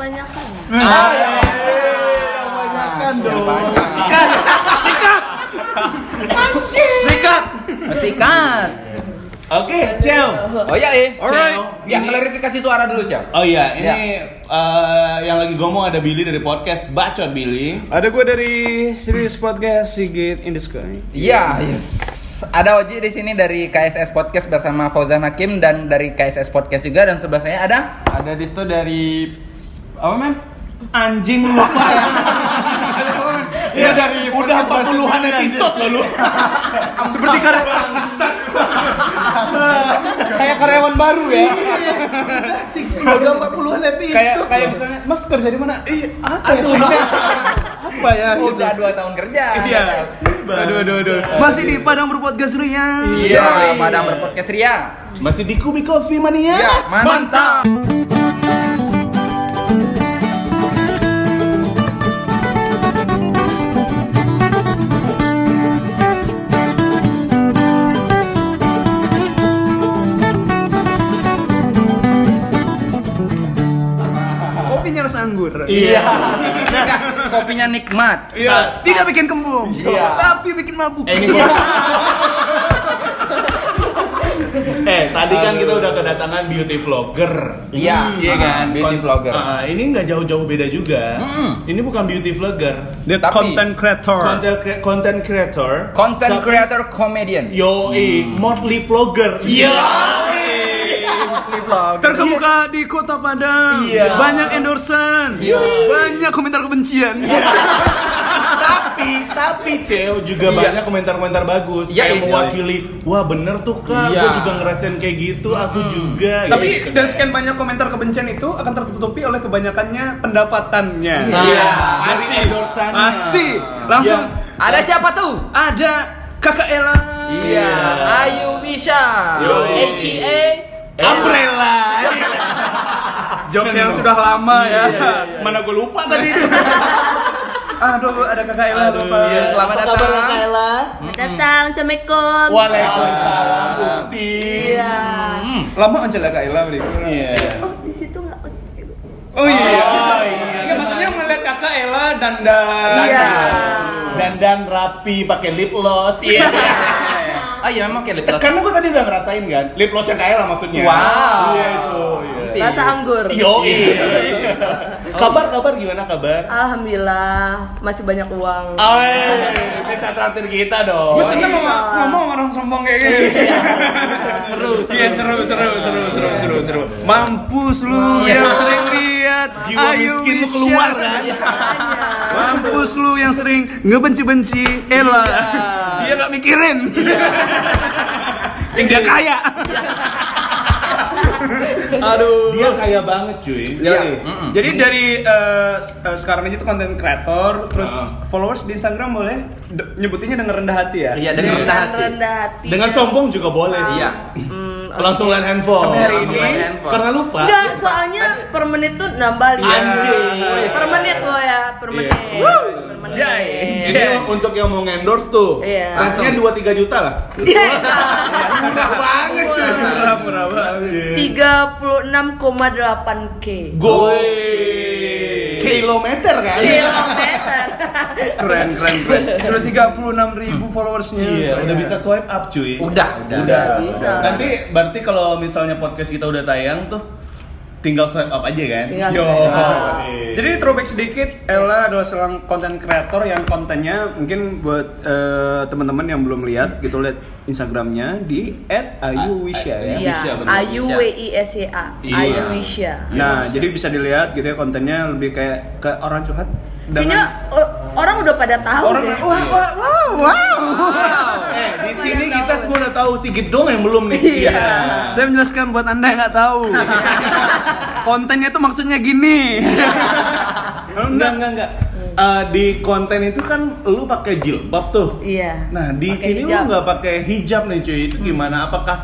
kebanyakan. Ah, ya, yang banyakan dong. Sikat. Sikat. Sikat. Sikat. Oke, Cel. Oh iya, eh. Alright. Ya, klarifikasi suara dulu, Cel. Oh iya, ini eh, yang lagi ngomong ada Billy dari podcast Bacot Billy. Ada gue dari Serious Podcast Sigit in the Sky. Iya, yes. Ada Oji di sini dari KSS Podcast bersama Fauzan Hakim dan dari KSS Podcast juga dan sebelah saya ada Ada di situ dari apa men? Anjing lu lupa ya. Ini dari Udah 40-an episode loh lu. Seperti karya kayak karyawan baru ya. Udah 40-an episode. kayak kayak misalnya Mas kerja di mana? Iya, apa ya? Apa ya? gitu. udah dua tahun kerja. Iya. Aduh aduh aduh. Masih di Padang Berpodcast Ria. Iya, Madam berpodcast Ria. Masih di Kubi Coffee Mania. Iya, mantap. Rasa anggur. Iya. Enggak, kopinya nikmat. Iya. Tidak bikin kembung. Iya. Tapi bikin mabuk. Eh, ini gua- Eh, tadi kan kita udah kedatangan beauty vlogger. Iya, Iya kan? beauty vlogger. Ah, ini nggak jauh-jauh beda juga. Mm-mm. Ini bukan beauty vlogger. Dia Tapi- content creator. Content, cre- content creator. Content Tapi- creator comedian. Yo, monthly vlogger. Iya. Monthly vlog. Terkemuka di Kota Padang. Iya. Banyak endorsan. Iya. Banyak komentar kebencian. tapi tapi Ceo juga Iya. banyak komentar-komentar bagus Iya, kayak iya. mewakili wah bener tuh kak Iya. gue juga ngerasain kayak gitu aku juga Tapi gitu. dari sekian banyak komentar kebencian itu akan tertutupi oleh kebanyakannya pendapatannya. Iya. pasti. Dari endorsannya. Pasti. Langsung Ada siapa tuh? ada Kakak Ella. Iya, Ayu Wisha, Yoi. AKA umbrella Jokes yang sudah lama ya. mana gue lupa tadi itu Aduh, ada Kakak Ella lupa. Iya, selamat Apa kabar, datang. Kak Ella? Datang, Assalamualaikum. Waalaikumsalam Bukti Iya. Hmm. Lama aja lah Kak Ella. Iya. Oh iya. Oh, iya. Enggak, maksudnya melihat Kakak Ella dan dan Iya. Dan dan rapi pakai lip gloss. Iya. Ah iya memang kayak lip gloss. Karena gue tadi udah ngerasain kan, lip gloss yang kayak lah maksudnya. Wow. Iya itu. Iya. Rasa anggur. Yo, kabar kabar gimana kabar? Alhamdulillah, masih banyak uang. Oh, bisa traktir kita dong. Gue seneng ngomong, Iya. ngomong orang sombong kayak gini. seru, iya seru, seru, seru, seru, seru, seru. Mampus lu yang sering Jiwa miskin lu keluar kan? Mampus lu yang sering ngebenci-benci Ella. Dia nggak mikirin. yang dia kaya. Aduh. Dia kaya banget cuy. Iya. Mm-mm. Jadi dari eh, sekarang aja tuh konten kreator, terus Ah. followers di Instagram boleh d- nyebutinnya dengan rendah hati ya. Iya, dengan rendah Dengan hati. rendah hati. Dengan sombong juga boleh. Iya. Langsung lain handphone. Sampai hari ini. Karena lupa. Enggak, soalnya per menit tuh nambah lima. Anjing. Per menit lo ya, per Iya. menit. Per menit. Jai. Ini untuk yang mau endorse tuh. Iya. Ranknya 2-3 juta lah. Iya. Murah banget cuy. Murah, murah banget. 36,8 k. Goy. Kilometer kan? Kilometer. Keren, keren, keren. Sudah 36 ribu followersnya. Iya, udah bisa swipe up cuy. Udah, udah. Udah. Bisa. Nanti berarti kalau misalnya podcast kita udah tayang tuh tinggal swipe up aja kan? Tinggal Yo. swipe up. Jadi throwback sedikit, Ella adalah seorang content creator yang kontennya mungkin buat eh, teman-teman yang belum lihat gitu lihat Instagramnya di @ayuwisya ya. Iya. Ayu W I S Y A. Iya. Ayu Wisya. Nah, jadi bisa dilihat gitu ya kontennya lebih kayak ke orang curhat Kayaknya uh, orang udah pada tahu orang deh. wah wah wow wow. Eh, di sini kita semua udah tahu si Gedong yang belum nih. Iya. Saya menjelaskan buat anda yang nggak tahu. Kontennya itu maksudnya gini. Enggak, enggak, enggak. Eh, di konten itu kan lu pakai jilbab tuh. Iya. Nah, di Pakai sini hijab. lu nggak pakai hijab nih cuy. Itu gimana? Apakah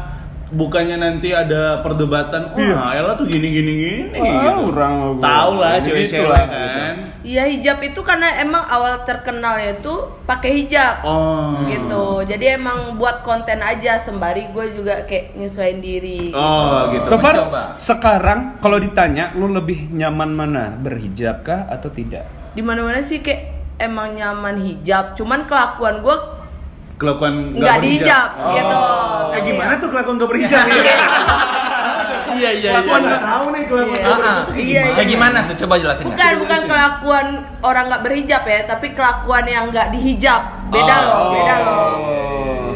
bukannya nanti ada perdebatan? Wah, Ella tuh gini gini gini. Wah, gitu. orang. Tahu lah Gitu cewek-cewek kan. Iya hijab itu karena emang awal terkenalnya itu pakai hijab. Oh. Gitu. Jadi emang buat konten aja sembari gue juga kayak nyesuaiin diri. Oh, gitu. So far sekarang kalau ditanya lu lebih nyaman mana berhijab kah atau tidak? Di mana-mana sih kayak emang nyaman hijab. Cuman kelakuan gue Kelakuan nggak dihijab berhijab. gitu. Eh gimana tuh kelakuan gak berhijab? Iya iya Kelakuan nggak tahu nih kelakuan Iya. gak berhijab Ah, tuh iya, gimana? Kayak gimana tuh? Coba jelasin. Bukan bukan kelakuan orang nggak berhijab ya, tapi kelakuan yang nggak dihijab. Beda Oh. loh, beda loh. Oh.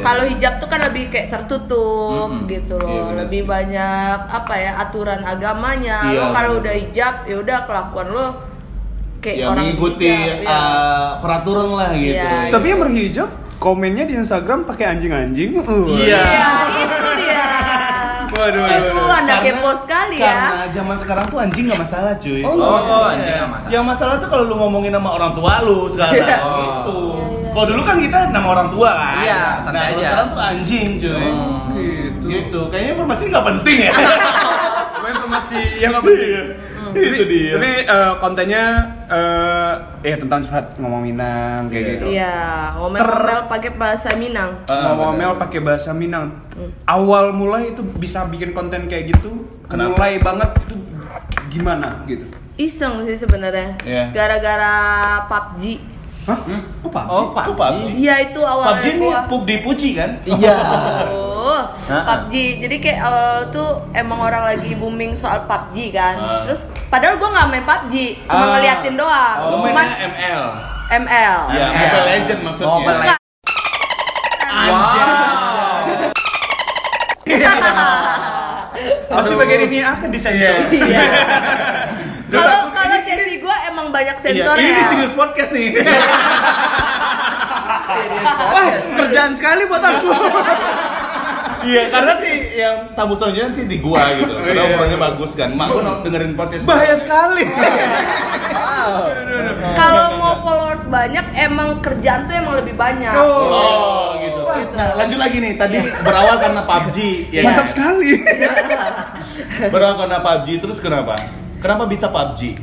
Kalau hijab tuh kan lebih kayak tertutup Mm-mm. gitu Iya, loh, bener lebih banyak apa ya aturan agamanya. Iya, lo kalau udah hijab ya udah kelakuan lo kayak Ya orang mengikuti hijab, ya. uh, peraturan lah gitu. Iya, Tapi yang berhijab komennya di Instagram pakai anjing-anjing. Uh. Iya. Iya, itu dia. Waduh, waduh, waduh. anda kepo sekali ya. Karena zaman sekarang tuh anjing nggak masalah cuy. Oh, masalah. Iya. anjing nggak masalah. Yang masalah tuh kalau lu ngomongin sama orang tua lu sekarang Iya. gitu. Iya, iya. Kalau dulu kan kita nama orang tua kan. Iya, santai nah, kalau aja. sekarang tuh anjing cuy. Hmm. Gitu. Gitu. Kayaknya informasi nggak penting ya. Cuma informasi yang nggak penting. Iya. Itu dia. Ini eh, kontennya eh tentang curhat ngomong Minang kayak Iya. gitu. Iya, ngomel-ngomel pakai bahasa Minang. Ngomel-ngomel benar. pakai bahasa Minang. Awal mulai itu bisa bikin konten kayak gitu. Kenapa? Mulai banget itu gimana gitu. Iseng sih sebenarnya. Iya. Gara-gara PUBG. Hah? Kok PUBG? Oh, Kok PUBG? Iya itu awalnya PUBG ini gua. pub dipuji kan? Iya. Oh, PUBG. Jadi kayak awal tuh emang orang lagi booming soal PUBG kan. Ah. Terus padahal gua nggak main PUBG, cuma Ah. ngeliatin doang. Lu Cuman mainnya ML. ML. Ya, ML. Mobile Legend maksudnya. Mobile Bukan. Pasti bagian ini akan disensor. Iya. Duh, Kalau aku- kalau ini- sesi banyak Iya, sensornya. ini di Serius Podcast nih. Wah, kerjaan sekali buat aku. Iya, karena sih yang tamu selanjutnya sih di gua gitu. Karena Iya. obrolannya bagus kan. Mak gua dengerin podcast. Bahaya sekali. Kalau mau followers banyak emang kerjaan tuh emang lebih banyak. Oh, gitu. Nah, lanjut lagi nih. Tadi berawal karena PUBG, ya. Mantap kan? sekali. Berawal karena PUBG terus kenapa? Kenapa bisa PUBG?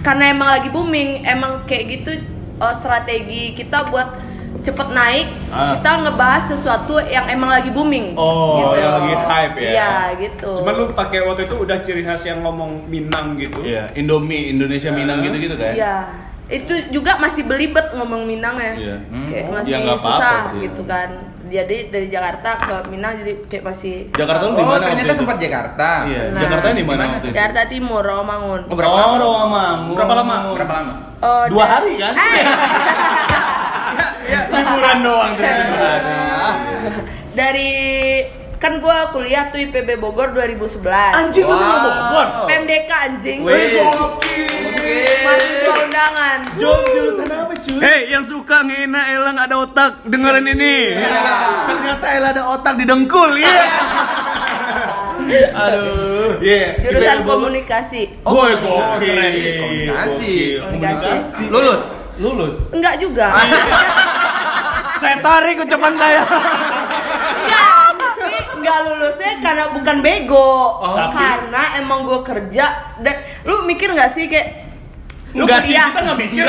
Karena emang lagi booming, emang kayak gitu uh, strategi kita buat cepet naik. Ah. Kita ngebahas sesuatu yang emang lagi booming. Oh, yang lagi hype ya? Iya, gitu. Cuman lu pakai waktu itu udah ciri khas yang ngomong Minang gitu. Iya, Indomie, Indonesia Minang Ah. gitu-gitu kan? Iya. Itu juga masih belibet ngomong Minang ya. Iya. Kayak Hmm. masih Ya, susah sih. gitu kan. Jadi dari Jakarta ke Minang jadi kayak masih Jakarta lu di Oh, mana? ternyata waktu itu? sempat Jakarta. Iya, Nah, Jakarta di mana? Jakarta Timur, Rawamangun. Oh, berapa oh, lama? Rawamangun. Berapa lama? Berapa lama? Oh, Dua hari kan? Eh, Liburan doang ternyata dua hari. dari kan gua kuliah tuh IPB Bogor 2011. Anjing lu tinggal Bogor. PMDK anjing. Wih, gokil. Mahasiswa undangan. Jom, jurusan apa cuy? Hei, yang suka ngina Elang ada otak, dengerin ini. Ternyata Ella ada otak di dengkul, iya. Aduh, iya. Jurusan komunikasi. Boy, Oh, gokil. keren. Komunikasi. Gokil. Komunikasi. Lulus. Lulus. Enggak juga. Saya tarik ucapan saya. Enggak, tapi enggak lulusnya karena bukan bego. Tapi? Karena emang gua kerja dan lu mikir nggak sih kayak lu Enggak sih, kuliah, kita nggak mikir.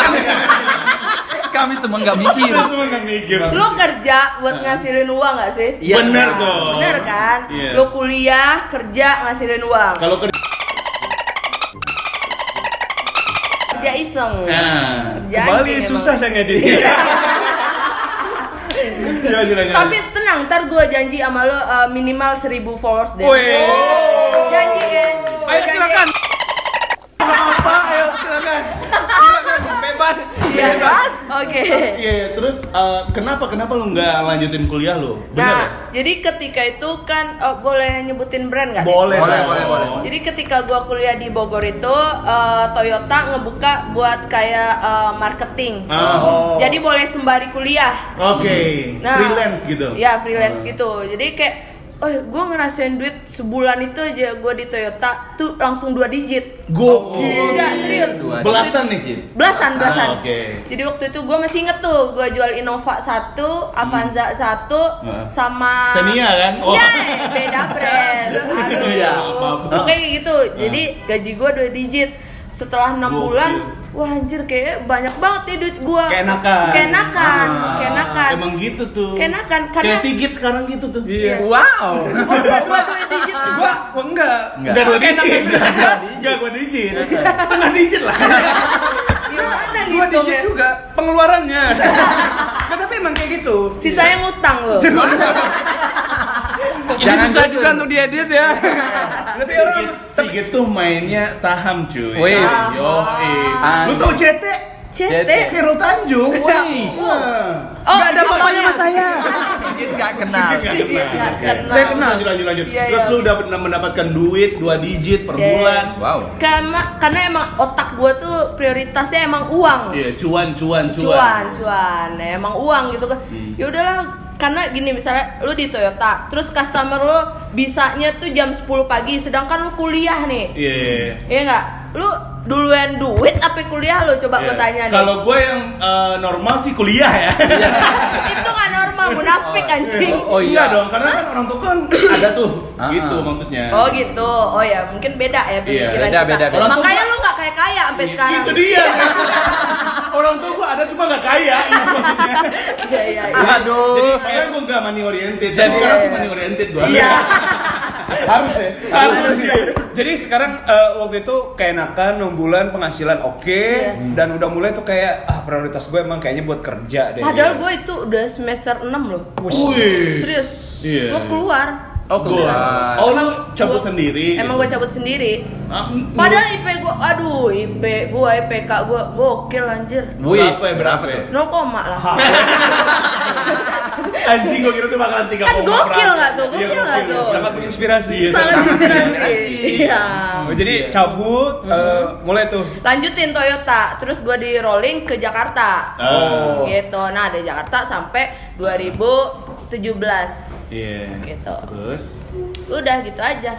Kami semua nggak mikir. Kita semua nggak mikir. lu kerja buat ngasilin uang nggak sih? Iya. Bener tuh. Bener kan? Iya. Lu kuliah, kerja, ngasilin uang. Kalau kerja Kerja iseng. Nah, Kerja Kembali susah saya ngedit. Gila. Tapi tenang, ntar gua janji sama lo uh, minimal 1000 followers deh. Wih. Janji ya. Ayo Janji. silakan. Silakan. Silakan bebas. Bebas. Oke. Oke, terus eh, kenapa kenapa lu nggak lanjutin kuliah lu? Bener Nah, ya? jadi ketika itu kan oh, boleh nyebutin brand nggak? Boleh, Boleh, boleh, boleh. Jadi ketika gua kuliah di Bogor itu eh, Toyota ngebuka buat kayak eh, marketing. Ah. Oh. Jadi boleh sembari kuliah. Oke, Nah, freelance gitu. Ya freelance gitu. Jadi kayak, oh gue ngerasain duit sebulan itu aja gue di Toyota tuh langsung dua digit. Gokil. Enggak serius. Dua Belasan nih, Cin. Belasan, belasan. Ah, oke. Jadi waktu itu gue masih inget tuh, gue jual Innova satu, Avanza satu, Nah. sama Xenia kan? Oh. Ya, beda brand. Aduh. Iya. Oke gitu. Jadi gaji gue dua digit. setelah enam bulan wah anjir kayak banyak banget nih duit gua Keenakan. keenakan Ah, keenakan Emang gitu tuh. Keenakan, karena- Kayak Sigit sekarang gitu tuh. Iya. Wow. oh gua gua duit digit Gua, gua enggak. Enggak dua digit. Enggak gua digit. Setengah digit lah. gimana nih Gua digit juga pengeluarannya. Nah, tapi emang kayak gitu. sisanya ngutang loh Ini Jangan susah gitu. juga untuk diedit ya. Tapi orang Sigit, tuh mainnya saham cuy. Wih. Yo. Lu tau CT? CT Kero Tanjung. Wih. oh Nggak ada itu bapaknya soalnya- sama saya. Sigit nggak kenal. Nggak Sigit kenal. nggak kenal. Saya kenal. Lanjut, lanjut, lanjut. Iya, Terus iya. lu udah pernah mendapatkan duit dua digit per Iya, bulan. Wow. karena karena emang otak gua tuh prioritasnya emang uang Iya, cuan, cuan, cuan. cuan cuan Ya, emang uang gitu kan Hmm. ya udahlah karena gini misalnya lu di Toyota terus customer lu bisanya tuh jam 10 pagi sedangkan lu kuliah nih Iya. iya. Iya nggak lu duluan duit apa kuliah lu coba Iya. gua tanya nih Kalau gue yang eh, normal sih kuliah ya. itu nggak normal munafik anjing Oh Enggak iya. dong, karena kan orang tua kan ada tuh. Ah. gitu maksudnya. Oh gitu, oh ya mungkin beda ya pemikiran beda, kita. beda, beda. Makanya gua- lu nggak kayak kaya sampai sekarang. Itu dia. orang tua gue ada cuma nggak kaya, itu maksudnya. Iya iya. iya. Aduh. Makanya gue nggak money oriented. Jadi- Jadi sekarang money oriented gue. Iya. Harus ya. Harus sih. Jadi sekarang eh, waktu itu keenakan 6 bulan penghasilan oke Iya. dan udah mulai tuh kayak ah prioritas gue emang kayaknya buat kerja deh. Padahal gue itu udah semester 6 loh. Wih. Serius. Iya. Gue keluar. Oh Gua. keluar. Oh lu Emang cabut gua- sendiri. Emang gue cabut sendiri. Ah, Padahal IP gue, aduh IP gue, IPK gue gokil anjir. Wih, Berapa ya, berapa ya? 0 koma lah. Anjing gue kira tuh bakalan 3 Kan gokil nggak tuh? Iya, Gokil nggak tuh? sangat menginspirasi. Iya, Sangat sangat inspirasi. Iya. Oh, jadi cabut eh, mulai tuh. Lanjutin Toyota, terus gue di rolling ke Jakarta. Oh. Gitu. Nah, dari Jakarta sampai 2017. Iya. Gitu. Terus Udah gitu aja.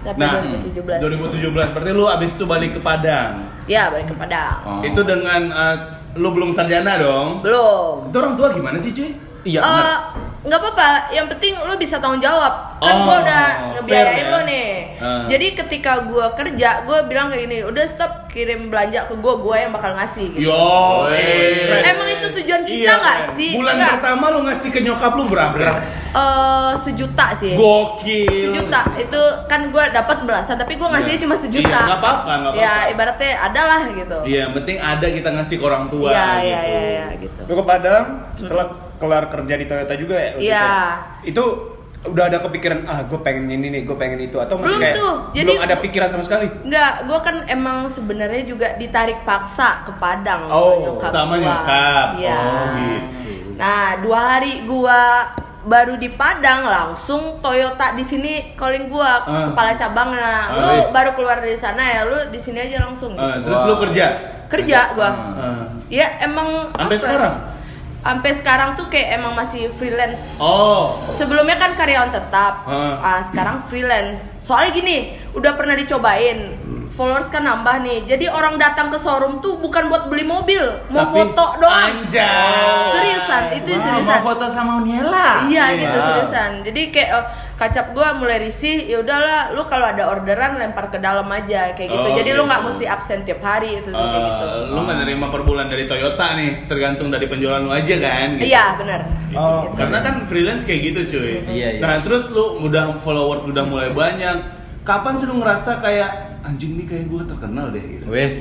Sampai Nah, 2017. 2017 berarti lu abis itu balik ke Padang. Ya, balik ke Padang. Oh. Itu dengan eh, lu belum sarjana dong. Belum. Itu orang tua gimana sih cuy? Iya. Eh, benar. nggak apa-apa, yang penting lu bisa tanggung jawab. Kan Oh, gua udah ngebiayain fair ya. lu nih. Ah. Jadi ketika gua kerja, gua bilang kayak gini, udah stop kirim belanja ke gua, gua yang bakal ngasih. Gitu. Yo, Weh. Emang itu tujuan kita nggak sih? Iya, Bulan Nggak. pertama lu ngasih ke nyokap lu berapa? Eh, sejuta sih. Gokil. Sejuta itu kan gua dapat belasan, tapi gua ngasihnya Iya. cuma sejuta. Iya, nggak apa-apa, nggak Ya apa-apa. ibaratnya adalah gitu. Iya, yang penting ada kita ngasih ke orang tua. Iya, gitu. iya, iya, iya, gitu. Lu ke Padang setelah kelar kerja di Toyota juga ya? Iya. Itu Itu udah ada kepikiran ah gue pengen ini nih, gue pengen itu atau masih Belum kayak tuh, jadi belum ada pikiran sama sekali? Enggak, gue kan emang sebenarnya juga ditarik paksa ke Padang Oh, sama sama gua. nyokap. Iya. Oh, gitu. Nah, dua hari gua baru di Padang langsung Toyota di sini calling gua Ah. kepala cabangnya. Ah, Lu baru keluar dari sana ya, lu di sini aja langsung. Eh, terus Wah. lu kerja? Kerja gua. Eh, Ya emang sampai sekarang? Sampai sekarang tuh kayak emang masih freelance. Oh. Sebelumnya kan karyawan tetap, Ah. ah, sekarang freelance. Soalnya gini, udah pernah dicobain, followers kan nambah nih. Jadi orang datang ke showroom tuh bukan buat beli mobil, mau Tapi- foto doang. Anjay. Seriusan, itu Wah, seriusan. Mau foto sama Uniela. Iya Iya. gitu seriusan. Jadi kayak eh, kacap gua mulai risih, ya udahlah, lu kalau ada orderan lempar ke dalam aja kayak gitu. Oh, Jadi lu gitu. nggak mesti absen tiap hari itu tuh, kayak Eh, gitu. lu nggak nerima per bulan dari Toyota nih, tergantung dari penjualan lu aja kan? gitu. Iya benar. Gitu. Oh, Karena kan freelance kayak gitu cuy. Iya, iya. Nah terus lu udah followers udah mulai banyak. Kapan sih lu ngerasa kayak anjing nih kayak gue terkenal deh gitu? Wes.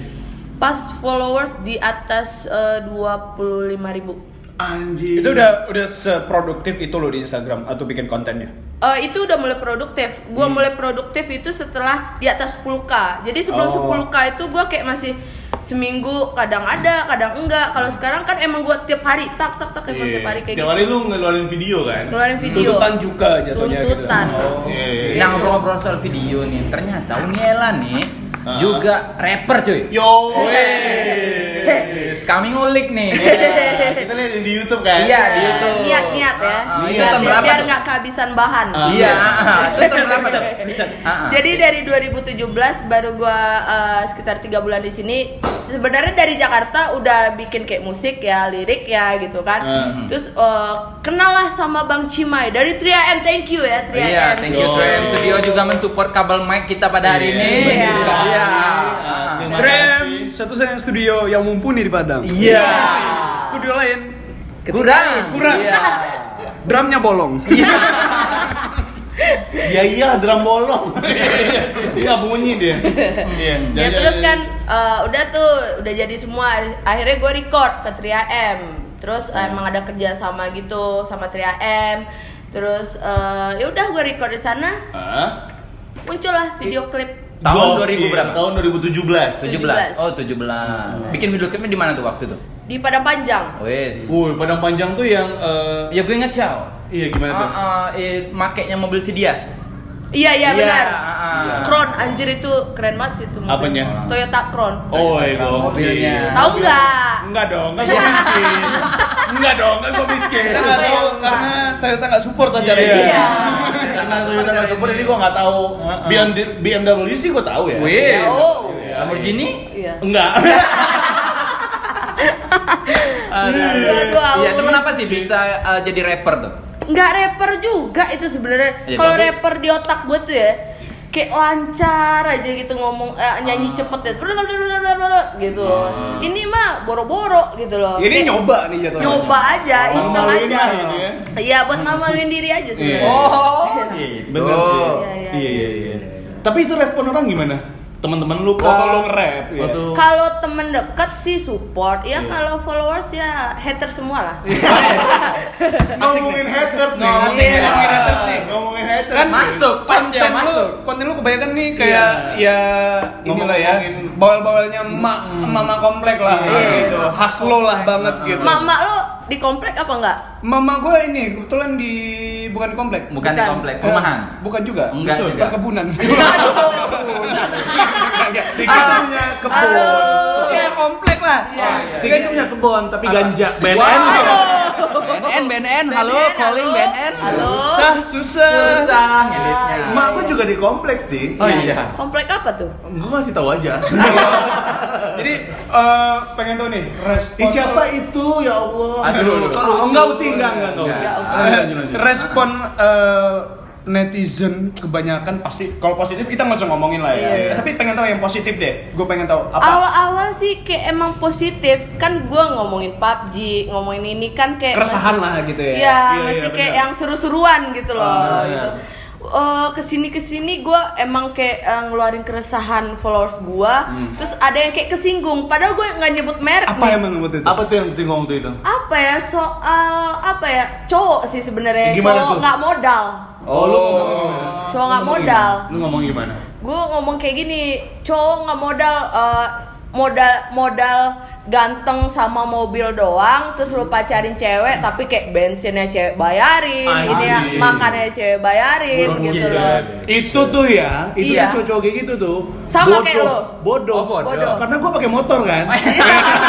Pas followers di atas dua puluh lima ribu. Anjing. Itu udah udah seproduktif itu loh di Instagram atau bikin kontennya. Eh, itu udah mulai produktif. Gua Hmm. mulai produktif itu setelah di atas 10k. Jadi sebelum Oh. 10k itu gua kayak masih seminggu kadang ada, kadang enggak. Kalau sekarang kan emang gua tiap hari tak tak tak emang Iya. tiap hari kayak Tiap gitu. hari lu ngeluarin video kan? Ngeluarin video. Tuntutan juga jatuhnya Tuntutan. gitu. Oh. Iya, iya. Nah ngobrol-ngobrol soal video nih, ternyata Uniela nih Ah. juga rapper cuy. Yo, weh. Kami ngulik nih. Kita lihat di YouTube kan? Iya, di YouTube. Niat-niat ya. Ah, itu Niat. biar berapa biar nggak kehabisan bahan. Ah. Iya, ah, ah. tahun berapa bisa, tuh? bisa. Jadi dari 2017 baru gua eh, sekitar tiga bulan di sini. Sebenarnya dari Jakarta udah bikin kayak musik ya, lirik ya gitu kan. Hmm. Terus eh, kenal lah sama Bang Cimai dari 3AM. Thank you ya 3AM. Iya, thank you Yo. 3M Studio juga mensupport kabel mic kita pada hari Iya. ini. Iya. Iya. Ah, terima Terima Krem, kasih. satu-satunya studio yang mumpuni di Padang. Iya. Studio lain, Kurang. Kurang. Iya. drumnya bolong. Ya iya, drum bolong. Iya bunyi dia. Iya. ya jadi- terus jadi- kan eh, udah tuh udah jadi semua akhirnya gue record ke 3M terus eh, emang ada kerja sama gitu sama 3M terus eh, ya udah gue record di sana muncullah video klip Tahun Gokil. 2000 berapa? Tahun 2017. 17. Oh, 17. Bikin video klipnya di mana tuh waktu tuh? di Padang Panjang Wes. Wuh, Padang Panjang tuh yang eh, Ya gue inget Chow. iya gimana tuh? Ah, ah, eh, makainya mobil Sidias. Iya iya benar ah, ah. Crown anjir itu keren banget sih itu mobil. Apanya? Toyota Crown Oh, iya, gokil. mobilnya. Tahu nggak? Enggak dong, kan gue miskin. Enggak dong, kan gue miskin. Kita tahu karena Toyota nggak support acara Iya. ini. Iya. Karena Toyota nggak support ini gue nggak tahu. BMW BMW sih gue tahu ya. Wes. Oh. Lamborghini? iya Enggak. Iya, itu aus. kenapa sih bisa eh, jadi rapper tuh? Nggak rapper juga itu sebenarnya Ya, kalau tapi- rapper di otak gue tuh ya kayak lancar aja gitu ngomong eh, nyanyi Ah. cepet ya gitu loh ini mah boro-boro gitu loh Ini Kayak nyoba nih jatuhnya. nyoba aja iseng Malu-maluin aja gitu ya. iya buat malu-maluin diri aja sebenarnya Iya. Oh, Bener sih. Iya, iya, Iya iya iya. Tapi itu respon orang gimana? Teman-teman lu lu nge-rap, iya. Waktu kalau temen deket sih support ya Iya. kalau followers ya hater semua lah ngomongin haters nih. Ngomongin Iya. ngomongin haters nih. Ngomongin haters. Kan Masuk, pas ya, konten masuk. Lu, konten lu kebanyakan nih kayak ya inilah ya. Bawel-bawelnya emak, mama komplek lah Iya. gitu. Khas lo lah banget gitu. mak-mak lo di komplek apa enggak Mama gue ini kebetulan di bukan di komplek. bukan di Bukan. komplek, perumahan. Eh, bukan juga. Enggak Justru juga. Perkebunan. Tuh punya kebun. Ya komplek lah. Dika tuh punya kebun tapi ganja. BNN. BNN, BNN, halo, BNN, calling halo. BNN. Halo. Susah, susah. Susah. Mak gue juga di kompleks sih. Oh iya. komplek apa tuh Gue ngasih tahu aja. Jadi eh, pengen tahu nih respon siapa itu ya Allah? Aduh, Oh, enggak uti enggak enggak enggak. Enggak. Respon eh, netizen kebanyakan pasti kalau positif kita nggak usah ngomongin lah ya. Iya. Eh, Tapi pengen tahu yang positif deh. Gue pengen tahu apa. awal-awal sih kayak emang positif kan gua ngomongin PUBG ngomongin ini kan kayak Keresahan masih- lah gitu ya. Iya, Iya, masih iya, kayak yang seru-seruan gitu loh Ah, gitu. iya. Eh, ke sini ke sini gue emang kayak eh, ngeluarin keresahan followers gua terus ada yang kayak kesinggung padahal gue nggak nyebut merek Apa nih. yang menurut itu? Apa tuh yang tuh itu? apa ya soal apa ya cowok sih sebenarnya Gimana cowok nggak modal Oh, lu ngomong gimana? Cowok nggak Lu modal. gimana? Lu ngomong gimana? gue ngomong kayak gini cowok nggak modal eh, modal modal ganteng sama mobil doang terus lu pacarin cewek tapi kayak bensinnya cewek bayarin Anjing. ini ya makannya cewek bayarin gitu loh Itu tuh ya, itu Iya. tuh cowok kayak gitu tuh. Sama kayak lo. Bodoh. Oh, bodoh. Bodoh. Karena gue pakai motor kan.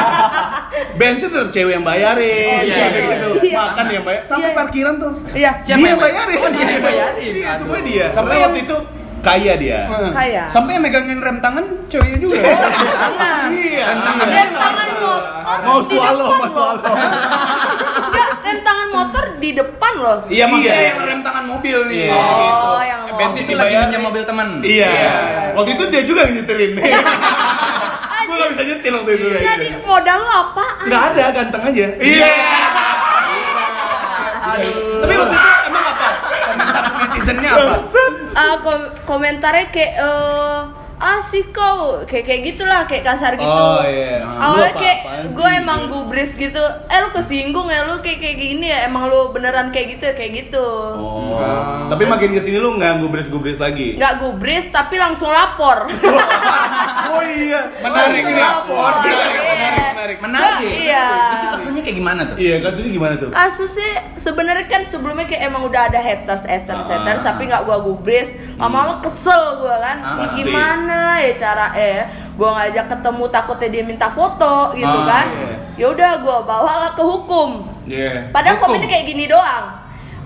Bensin tetap cewek yang bayarin, Oh, iya, gitu iya. gitu. Iya. Makan yang bayar, sampai Iya. parkiran tuh. iya Siapa dia yang yang bay- bayarin. Oh, dia yang bayarin. Iya, semua dia. Sampai waktu itu kaya dia. Eh, Kaya. Sampai megangin rem tangan ceweknya juga. tangan. Iya. Rem tangan. rem tangan motor Mau di swallow, depan mau loh. swallow. enggak rem tangan motor di depan loh Iya maksudnya Iya. yang rem tangan mobil nih. Iya. gitu. Oh, yang bensin itu lagi pinjam mobil teman. Iya. Iya. Waktu itu dia juga yang nyeterin. Gue gak bisa nyetir waktu itu. jadi modal lu apa Nggak ada, ganteng aja. Iya. Tapi waktu itu netizennya apa? Ah, kom- komentarnya kayak eh asik kau kayak kayak gitulah kayak kasar gitu Oh, iya. awalnya Lu kayak gue emang gubris gitu eh lu kesinggung ya lu kayak kayak gini ya emang lu beneran kayak gitu ya kayak gitu Oh. Ah. Tapi makin ke sini lu nggak gubris-gubris lagi. nggak gubris tapi langsung lapor Oh iya. Menarik Langsung ini. lapor Menarik, Iya. menarik, menarik. Menarik. Iya. Itu kasusnya kayak gimana tuh? Iya, kasusnya gimana tuh? kasusnya sebenarnya kan sebelumnya kayak emang udah ada haters haters Ah. haters tapi nggak gua gubris lama-lama kesel gua kan Ah. Pasti. Gimana ya cara eh gua ngajak ketemu takutnya dia minta foto gitu Ah, kan iya. ya udah gua bawalah ke hukum Iya. padahal Hukum. komennya kayak gini doang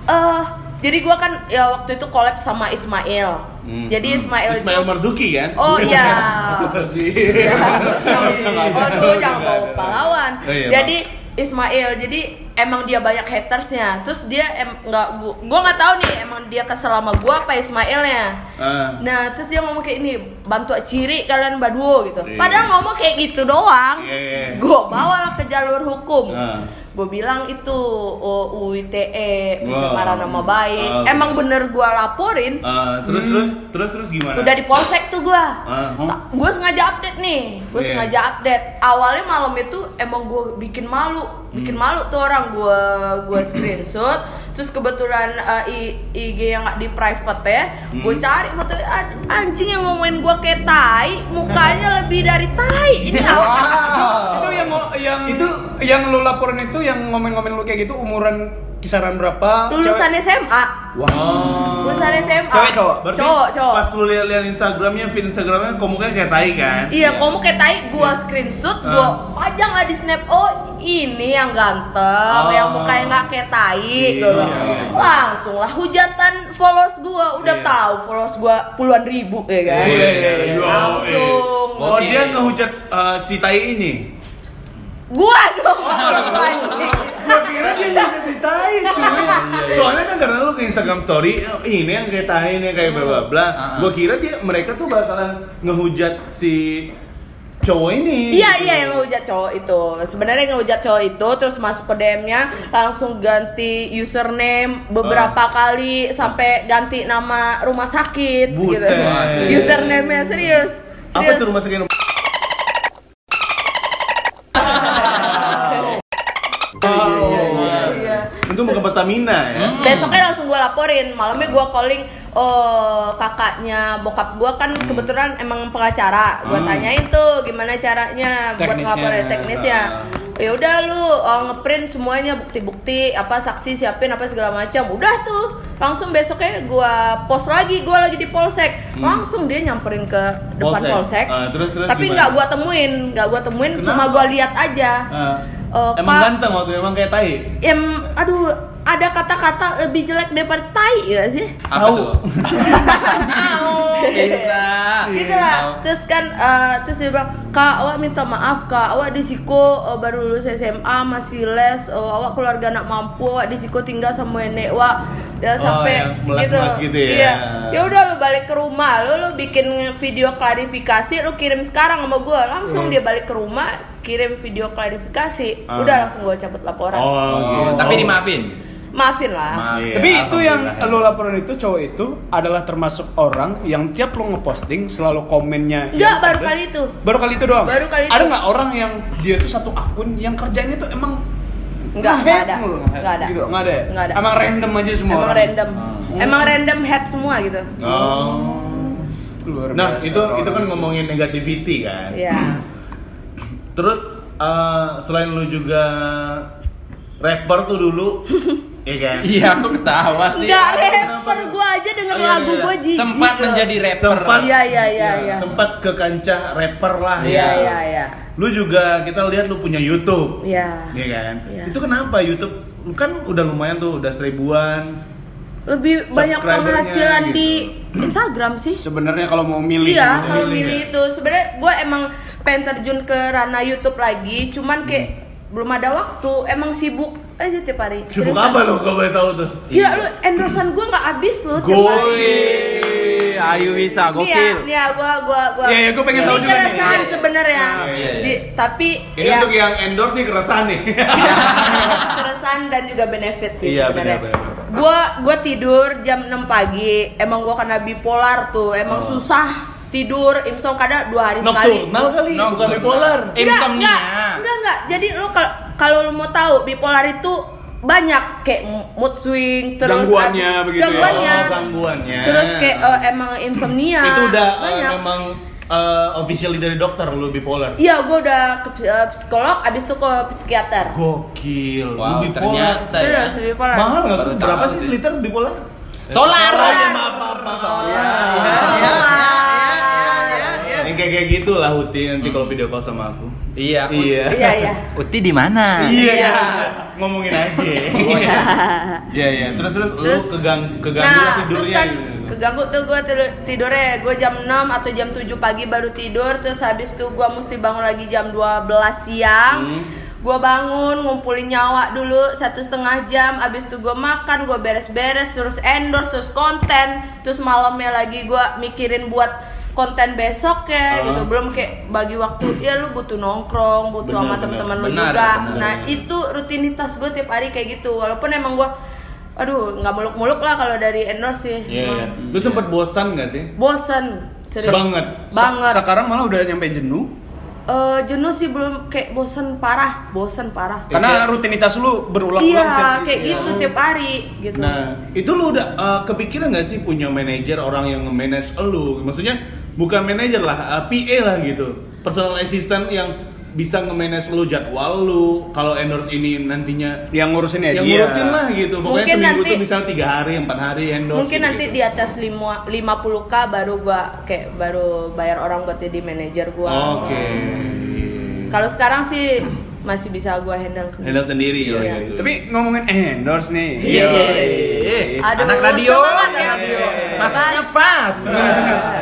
eh jadi gua kan ya waktu itu collab sama Ismail Hmm. jadi Ismail, Ismail itu Marzuki kan? Oh iya. Iya. Waduh, jangan bawa pahlawan. Oh, iya, jadi Ismail, jadi emang dia banyak hatersnya terus dia em nggak gua gua nggak tahu nih emang dia kesel sama gua apa Ismailnya Ah. nah terus dia ngomong kayak ini bantu ciri kalian berdua gitu Iya. padahal ngomong kayak gitu doang Iya, iya. gua bawalah ke jalur hukum Ah. Gue bilang itu oh, UITE pencemaran Wow. nama baik oke. emang bener gua laporin Ah, terus terus terus terus gimana? udah di polsek tuh gua Ah. gue sengaja update nih gue Iya. sengaja update awalnya malam itu emang gue bikin malu bikin Hmm. malu tuh orang gue gue screenshot terus kebetulan uh, I- IG yang nggak di private ya gue Hmm. cari foto "Ad- anjing yang ngomongin gue kayak tai mukanya lebih dari tai. Ini apa? Itu yang yang Itu- yang lu laporin itu yang ngomong-ngomongin lu kayak gitu umuran kisaran berapa? lulusan Cewek? SMA Oh. lulusan SMA Cewek, cowok? Berarti cowok cowok pas lu lihat-lihat Instagramnya, feed Instagramnya, kamu kan kayak tai kan? Iya, kamu kayak tai, gua screenshot, gua Ah. pajang lah di snap. Oh, ini yang ganteng, Oh. yang mukanya nggak kayak tai, Iya, gua bilang. iya. Langsung lah hujatan followers gua, udah Iya. tahu followers gua puluhan ribu ya kan. Iya, iya, iya. Langsung. Oh, Oke. dia ngehujat eh, si tai ini. Gua dong, maksud gua anjing. Gua kira dia si tai, cuy. Soalnya kan karena lu ke Instagram story, "Oh, ini yang kayak tai, ini yang kayak bla bla bla. Gua kira dia mereka tuh bakalan ngehujat si cowok ini. Iya gitu. iya yang ngehujat cowok itu Sebenarnya yang ngehujat cowok itu Terus masuk ke DM-nya Langsung ganti username Beberapa kali Sampai ganti nama rumah sakit gitu Buset. Username-nya serius Apa Serius. tuh rumah sakit? Iya. Itu bukan Pertamina ya. Besoknya langsung gue laporin, malamnya gue calling oh kakaknya bokap gue kan kebetulan emang pengacara, gue tanyain tuh gimana caranya buat Teknisnya. ngelaporin teknisnya. Ya udah lu oh, ngeprint semuanya bukti-bukti apa saksi siapin apa segala macam. Udah tuh langsung besoknya gue post lagi, gue lagi di polsek, langsung dia nyamperin ke depan Polsek. polsek. Ah, terus- terus Tapi nggak gue temuin, nggak gue temuin, Kenapa? cuma gue lihat aja. Ah. Eh, emang ganteng waktu emang kayak tai. Em, aduh, ada kata-kata lebih jelek daripada tai ya sih? Apa Tahu. tuh? Bisa. gitu lah terus kan eh, terus dia bilang kak awak minta maaf kak awak di Siko eh, baru lulus SMA masih les eh, awak keluarga anak mampu awak di Siko tinggal sama nenek wak ya sampai yang melas-melas gitu ya. iya ya udah lu balik ke rumah lu lu bikin video klarifikasi lu kirim sekarang sama gua langsung dia balik ke rumah kirim video klarifikasi Ah. udah langsung gua cabut laporan Oh, Oh, gitu. tapi dimaafin. Maafin lah Maaf. Iya, Tapi itu yang alhamdulillah. lo laporin itu cowok itu adalah termasuk orang yang tiap lo ngeposting selalu komennya Enggak, baru kali itu. Baru kali itu doang. Baru kali Ada itu. nggak orang yang dia tuh satu akun yang kerjanya tuh emang Enggak, enggak ada. Enggak ada. Gitu, nggak ada. ya? Enggak ada. Emang random aja semua. emang orang. random Hmm. emang random head semua gitu Oh. Luar Nah, biasa, itu itu kan orang. ngomongin negativity kan. Iya. Terus eh, selain lu juga rapper tuh dulu, ya kan? Iya, aku ketawa sih. Enggak rapper gua aja denger Oh, iya, lagu iya. gua jijik. Sempat loh. menjadi rapper. Sempat Iya, iya, iya, iya. Sempat ke kancah rapper lah Iya, ya. iya, iya. Lu juga kita lihat lu punya YouTube. Iya. Iya kan? Iya. Itu kenapa YouTube lu kan udah lumayan tuh, udah seribuan. Lebih banyak penghasilan gitu. di Instagram sih. Sebenarnya kalau mau milih Iya, mau kalau milih milih ya? itu sebenarnya gue emang pengen terjun ke ranah YouTube lagi, cuman kayak belum ada waktu, emang sibuk aja tiap hari. Sibuk apa lu kalau boleh tahu tuh? Gila lu endorsean gue nggak habis lu tiap hari. Ayu bisa, ya, gokil. nih ya, gua gua gua. Iya, iya, gua pengen tahu juga nih. keresahan Iya. sebenarnya. Ah, iya, iya. Di- tapi Ini ya untuk yang endorse nih keresahan nih. keresahan dan juga benefit sih Iya, sebenarnya. benar, benar. Gua gua tidur jam 6 pagi. Emang gua kena bipolar tuh. Emang Oh. susah tidur. Imsom kadang dua hari sekali. Nocturnal kali, bukan Nocturnal. bipolar. Eh, Insomnia. Enggak, enggak, enggak, enggak. Jadi lu kalau kalau lu mau tahu bipolar itu banyak kayak mood swing terus Gangguannya ab- begitu ya? gangguannya. Oh, gangguannya. Terus kayak eh, emang insomnia. itu udah uh, banyak. memang uh, officially dari dokter lu bipolar. Iya, gua udah ke eh, psikolog, abis itu ke psikiater. Gokil. lu Wow, bipolar. ternyata. ya. Serius, bipolar. Mahal nggak Berapa sih. liter bipolar? Solar. Oh, iya, maaf, maaf, maaf. Iya, Iya. Iya, Yang kayak kayak gitu lah Huti nanti kalau video call sama aku. Iya. Iya. Iya, iya. Uti di mana? Iya. Iya. Ngomongin aja. Iya. Iya, iya. Terus terus, Terus, lu kegang keganggu nah, tidurnya. terus kan gitu. keganggu tuh gue tidurnya gue jam 6 atau jam 7 pagi baru tidur terus habis itu gue mesti bangun lagi jam 12 siang Hmm. Gue bangun ngumpulin nyawa dulu satu setengah jam abis itu gue makan gue beres-beres terus endorse terus konten terus malamnya lagi gue mikirin buat konten besok ya Ah. gitu belum kayak bagi waktu ya lu butuh nongkrong butuh Benar, sama teman-teman lu juga benar. nah itu rutinitas gue tiap hari kayak gitu walaupun emang gue aduh nggak muluk-muluk lah kalau dari endorse sih Iya, iya. Emang Lu sempet bosan gak sih? bosen serius Banget. banget Se- Sekarang malah udah nyampe jenuh. Eh, jenuh sih belum kayak bosen parah bosen parah Karena kayak- rutinitas lu berulang-ulang. iya kayak iya. gitu tiap hari gitu Nah, itu lu udah uh, kepikiran gak sih punya manajer orang yang nge-manage lu? Maksudnya bukan manajer lah, uh, PA lah gitu. Personal assistant yang bisa nge-manage lu jadwal lu. Kalau endorse ini nantinya yang ngurusin ya yang dia. ngurusin lah gitu. Pokoknya Mungkin seminggu nanti- tuh misalnya tiga hari, empat hari endorse. mungkin gitu. nanti di atas lima- 50k baru gua kayak baru bayar orang buat jadi manajer gua Oke. kalau sekarang sih masih bisa gua handle sendiri Handle sendiri ya. Iya. gitu. Tapi ngomongin endorse nih. Iya. Aduh, anak radio, semangat anak ya. radio. Masuknya pas.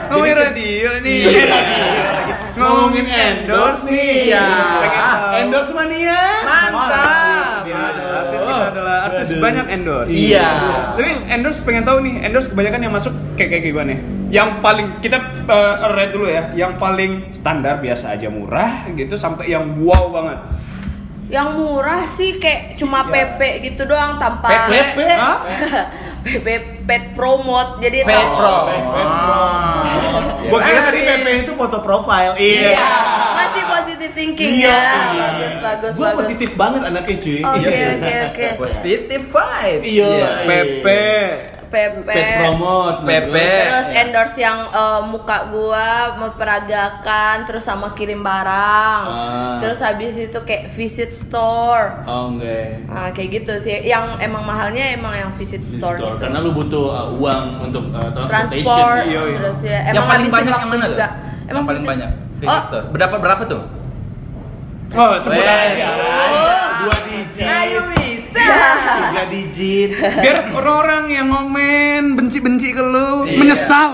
Ngomongin radio nih. Ngomongin endorse nih. Tahu. Endorse mania. Mantap. Ya, artis kita adalah artis banyak endorse. Iya. Tapi endorse pengen tahu nih, endorse kebanyakan yang masuk kayak kayak gimana? Yang paling kita uh, rate dulu ya, yang paling standar biasa aja murah gitu sampai yang wow banget. Yang murah sih kayak cuma PP gitu doang tanpa PP? Hah? PP pet promote jadi Pet tanpa- pro. Pet pro. Ah. Gua kira tadi PP itu foto profile. Iya. Masih positive thinking Iya. ya. Bagus, bagus, Gua bagus. positif banget anaknya cuy. Oke, oke, oke. Positif vibe. Iya. PP. PP. Pet promote. PP. Terus endorse yang eh, muka gua memperagakan, terus sama kirim barang. Ah. Terus habis itu kayak visit store. Oh enggak. Nah, kayak gitu sih. Yang emang mahalnya emang yang visit store. gitu. Karena lu butuh uh, uang untuk uh, transportation. transport Iya, iya. terus ya yang emang paling habisin banyak yang mana tuh? juga. Yang paling visit- banyak. Oh. Berapa berapa tuh? Oh, sebut Weh. aja. Tiga digit. Biar orang-orang yang ngomen benci-benci ke lu Iya. menyesal.